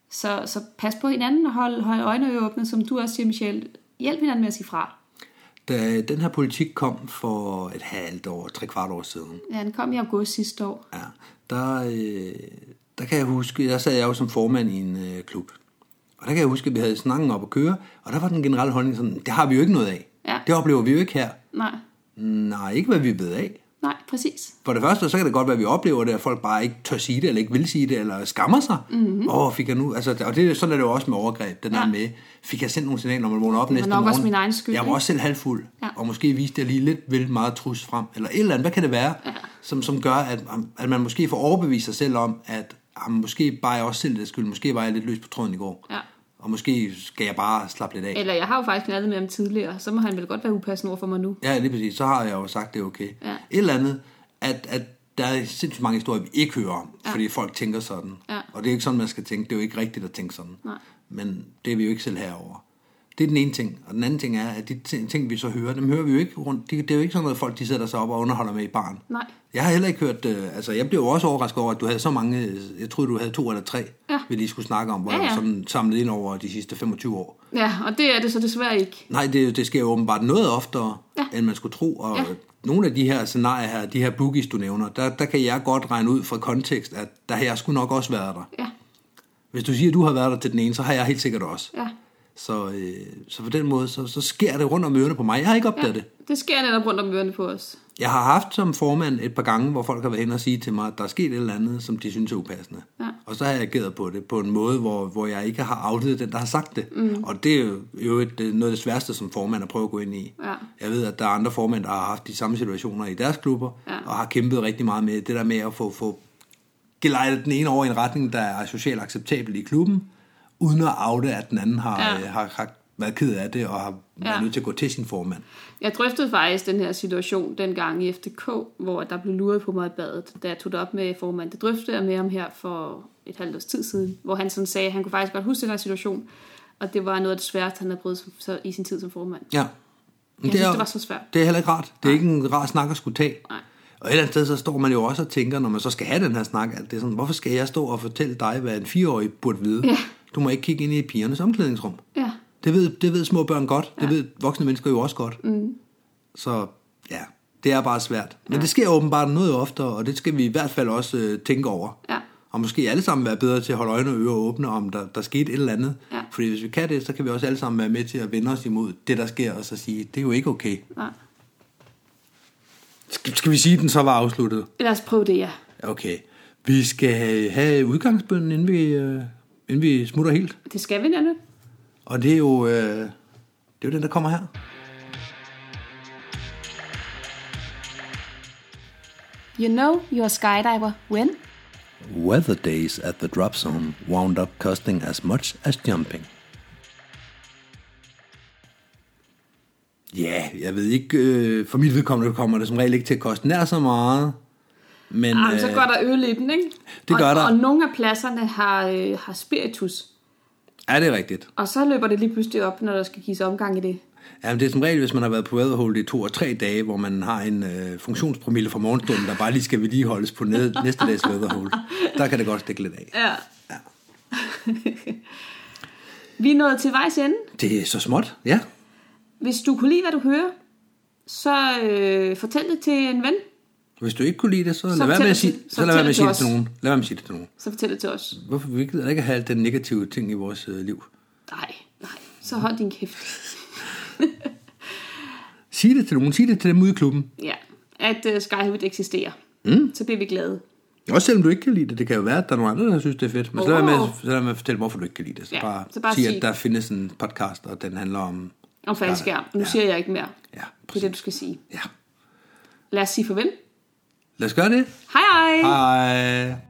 Så, så pas på hinanden og hold, hold øjne og ører åbne, som du også siger, Michelle. Hjælp hinanden med at sige fra. Da den her politik kom for et halvt år, tre kvart år siden, Ja, den kom i august sidste år. ja, der, øh, der kan jeg huske, der sad jeg jo som formand i en øh, klub. Og der kan jeg huske, at vi havde snakken op at køre, og der var den generelle holdning sådan, det har vi jo ikke noget af. Ja. Det oplever vi jo ikke her. Nej, Nej, ikke hvad vi ved af. Nej, præcis. For det første, så kan det godt være, at vi oplever det, at folk bare ikke tør sige det, eller ikke vil sige det, eller skammer sig. Mm-hmm. Åh, fik jeg nu... Altså, og det, sådan er det jo også med overgreb, den ja. Der med, fik jeg sendt nogle signaler, når man vågner op næste nok morgen. også min egen skyld, Jeg var ikke? også selv halvfuld, Ja. og måske viste jeg lige lidt vel meget trus frem, eller et eller andet, hvad kan det være, ja. som, som gør, at, at man måske får overbevist sig selv om, at jamen, måske bare jeg også selv det skyld, måske var jeg lidt løs på tråden i går. Ja. Og måske skal jeg bare slappe lidt af. Eller jeg har jo faktisk knaldet med ham tidligere, så må han vel godt være upassende over for mig nu. Ja, lige præcis. Så har jeg jo sagt, det er okay. Ja. Et eller andet, at, at der er sindssygt mange historier, vi ikke hører om, ja. fordi folk tænker sådan. Ja. Og det er ikke sådan, man skal tænke. Det er jo ikke rigtigt at tænke sådan. Nej. Men det er vi jo ikke selv herover. Det er den ene ting. Og den anden ting er, at de ting, vi så hører, dem hører vi jo ikke rundt. Det, det er jo ikke sådan noget, folk de sætter sig op og underholder med i barn. Nej. Jeg har heller ikke hørt, øh, altså jeg blev også overrasket over, at du havde så mange, øh, jeg troede du havde to eller tre, Ja. vi lige skulle snakke om, hvor Ja, ja, sådan samlet ind over de sidste 25 år. Ja, og det er det så desværre ikke. Nej, det, det sker jo åbenbart noget oftere, Ja. end man skulle tro. Og Ja. nogle af de her scenarier her, de her boogies, du nævner, der, der kan jeg godt regne ud fra kontekst, at der har jeg sgu nok også været der. Ja, Hvis du siger, at du har været der til den ene, så har jeg helt sikkert også. ja. Så, øh, så på den måde, så, så sker det rundt om ørerne på mig. Jeg har ikke opdaget ja. det. Det sker netop rundt om ørerne på os. Jeg har haft som formand et par gange, hvor folk har været hen og sige til mig, at der er sket et eller andet, som de synes er upassende. Ja. Og så har jeg ageret på det på en måde, hvor, hvor jeg ikke har outet den, der har sagt det. Mm. Og det er jo- et, noget af det sværeste som formand at prøve at gå ind i. Ja. Jeg ved, at der er andre formænd, der har haft de samme situationer i deres klubber, Ja. og har kæmpet rigtig meget med det der med at få, få gelejtet den ene over i en retning, der er socialt acceptabel i klubben, uden at oute, at den anden har, Ja. ja. har, har været ked af det, og har været Ja. nødt til at gå til sin formand. Jeg drøftede faktisk den her situation dengang i FDK, hvor der blev luret på mig i badet, da jeg tog det op med formanden. Det drøftede jeg med ham her for et halvt års tid siden, hvor han sådan sagde, at han kunne faktisk godt huske den her situation, og det var noget af det sværeste, han havde prøvet i sin tid som formand. Ja. Men synes, er- det var så svært. Det er heller ikke rart. Det er ikke en rar snak at skulle tage. Nej. Og et eller andet sted, så står man jo også og tænker, når man så skal have den her snak, at det er sådan, hvorfor skal jeg stå og fortælle dig, hvad en fireårig burde vide? Ja. Du må ikke kigge ind i pigernes omklædningsrum. Ja, Det ved, det ved små børn godt. Det ved voksne mennesker jo også godt. Mm. Så ja, det er bare svært. Men det sker åbenbart noget oftere, og det skal vi i hvert fald også øh, tænke over. Ja. Og måske alle sammen være bedre til at holde øjne og ører åbne, om der, der skete et eller andet. Ja. Fordi hvis vi kan det, så kan vi også alle sammen være med til at vende os imod det, der sker, og så sige, det er jo ikke okay. nej. Skal, skal vi sige, at den så var afsluttet? Lad os prøve det, ja. Okay. Vi skal have udgangsbønden, inden vi, øh, inden vi smutter helt. Det skal vi, Nanne. Og det er jo, øh, det er jo den, der kommer her. You know you're a skydiver when? Weather days at the drop zone wound up costing as much as jumping. Ja, yeah, jeg ved ikke, øh, for mit vedkommende kommer det som regel ikke til at koste nær så meget, men, Ah, men så øh, går der øl i den, ikke? det gør og, der. Og nogle af pladserne har, øh, har spiritus. er det rigtigt? Og så løber det lige pludselig op, når der skal gives omgang i det. Jamen, det er som regel, hvis man har været på Weatherhold i to og tre dage, hvor man har en øh, funktionspromille fra morgenstunden, der bare lige skal vedligeholdes på ned, *laughs* næste dags Weatherhold. Der kan det godt stikke lidt af. Ja. *laughs* Vi er nået til vejs ende. Det er så småt, ja. Hvis du kunne lide, hvad du hører, så øh, fortæl det til en ven. Hvis du ikke kunne lide det, så, Så lad være med at sige, til- så så lad være med at sige det til nogen. Lad være med at sige det til nogen. Så fortæl det til os. Hvorfor vi gider ikke have alt den negative ting i vores øh, liv? Nej, nej. Så hold din kæft. *laughs* Sig det til nogen. Sig det til dem ude i klubben. Ja, at uh, Skyhood eksisterer. Mm. Så bliver vi glade. Også selvom du ikke kan lide det. Det kan jo være, at der er nogle andre, der synes, det er fedt. Men så lad være med, så lad med at fortælle, hvorfor du ikke kan lide det. Så, Ja, bare, så bare sig, sig- at der findes en podcast, og den handler om... Om faldskærm. Nu Ja. siger jeg ikke mere. Ja, Det er det, du skal sige. Ja. Lad os sige farvel. Lad os gøre det. Hej hej! Hej.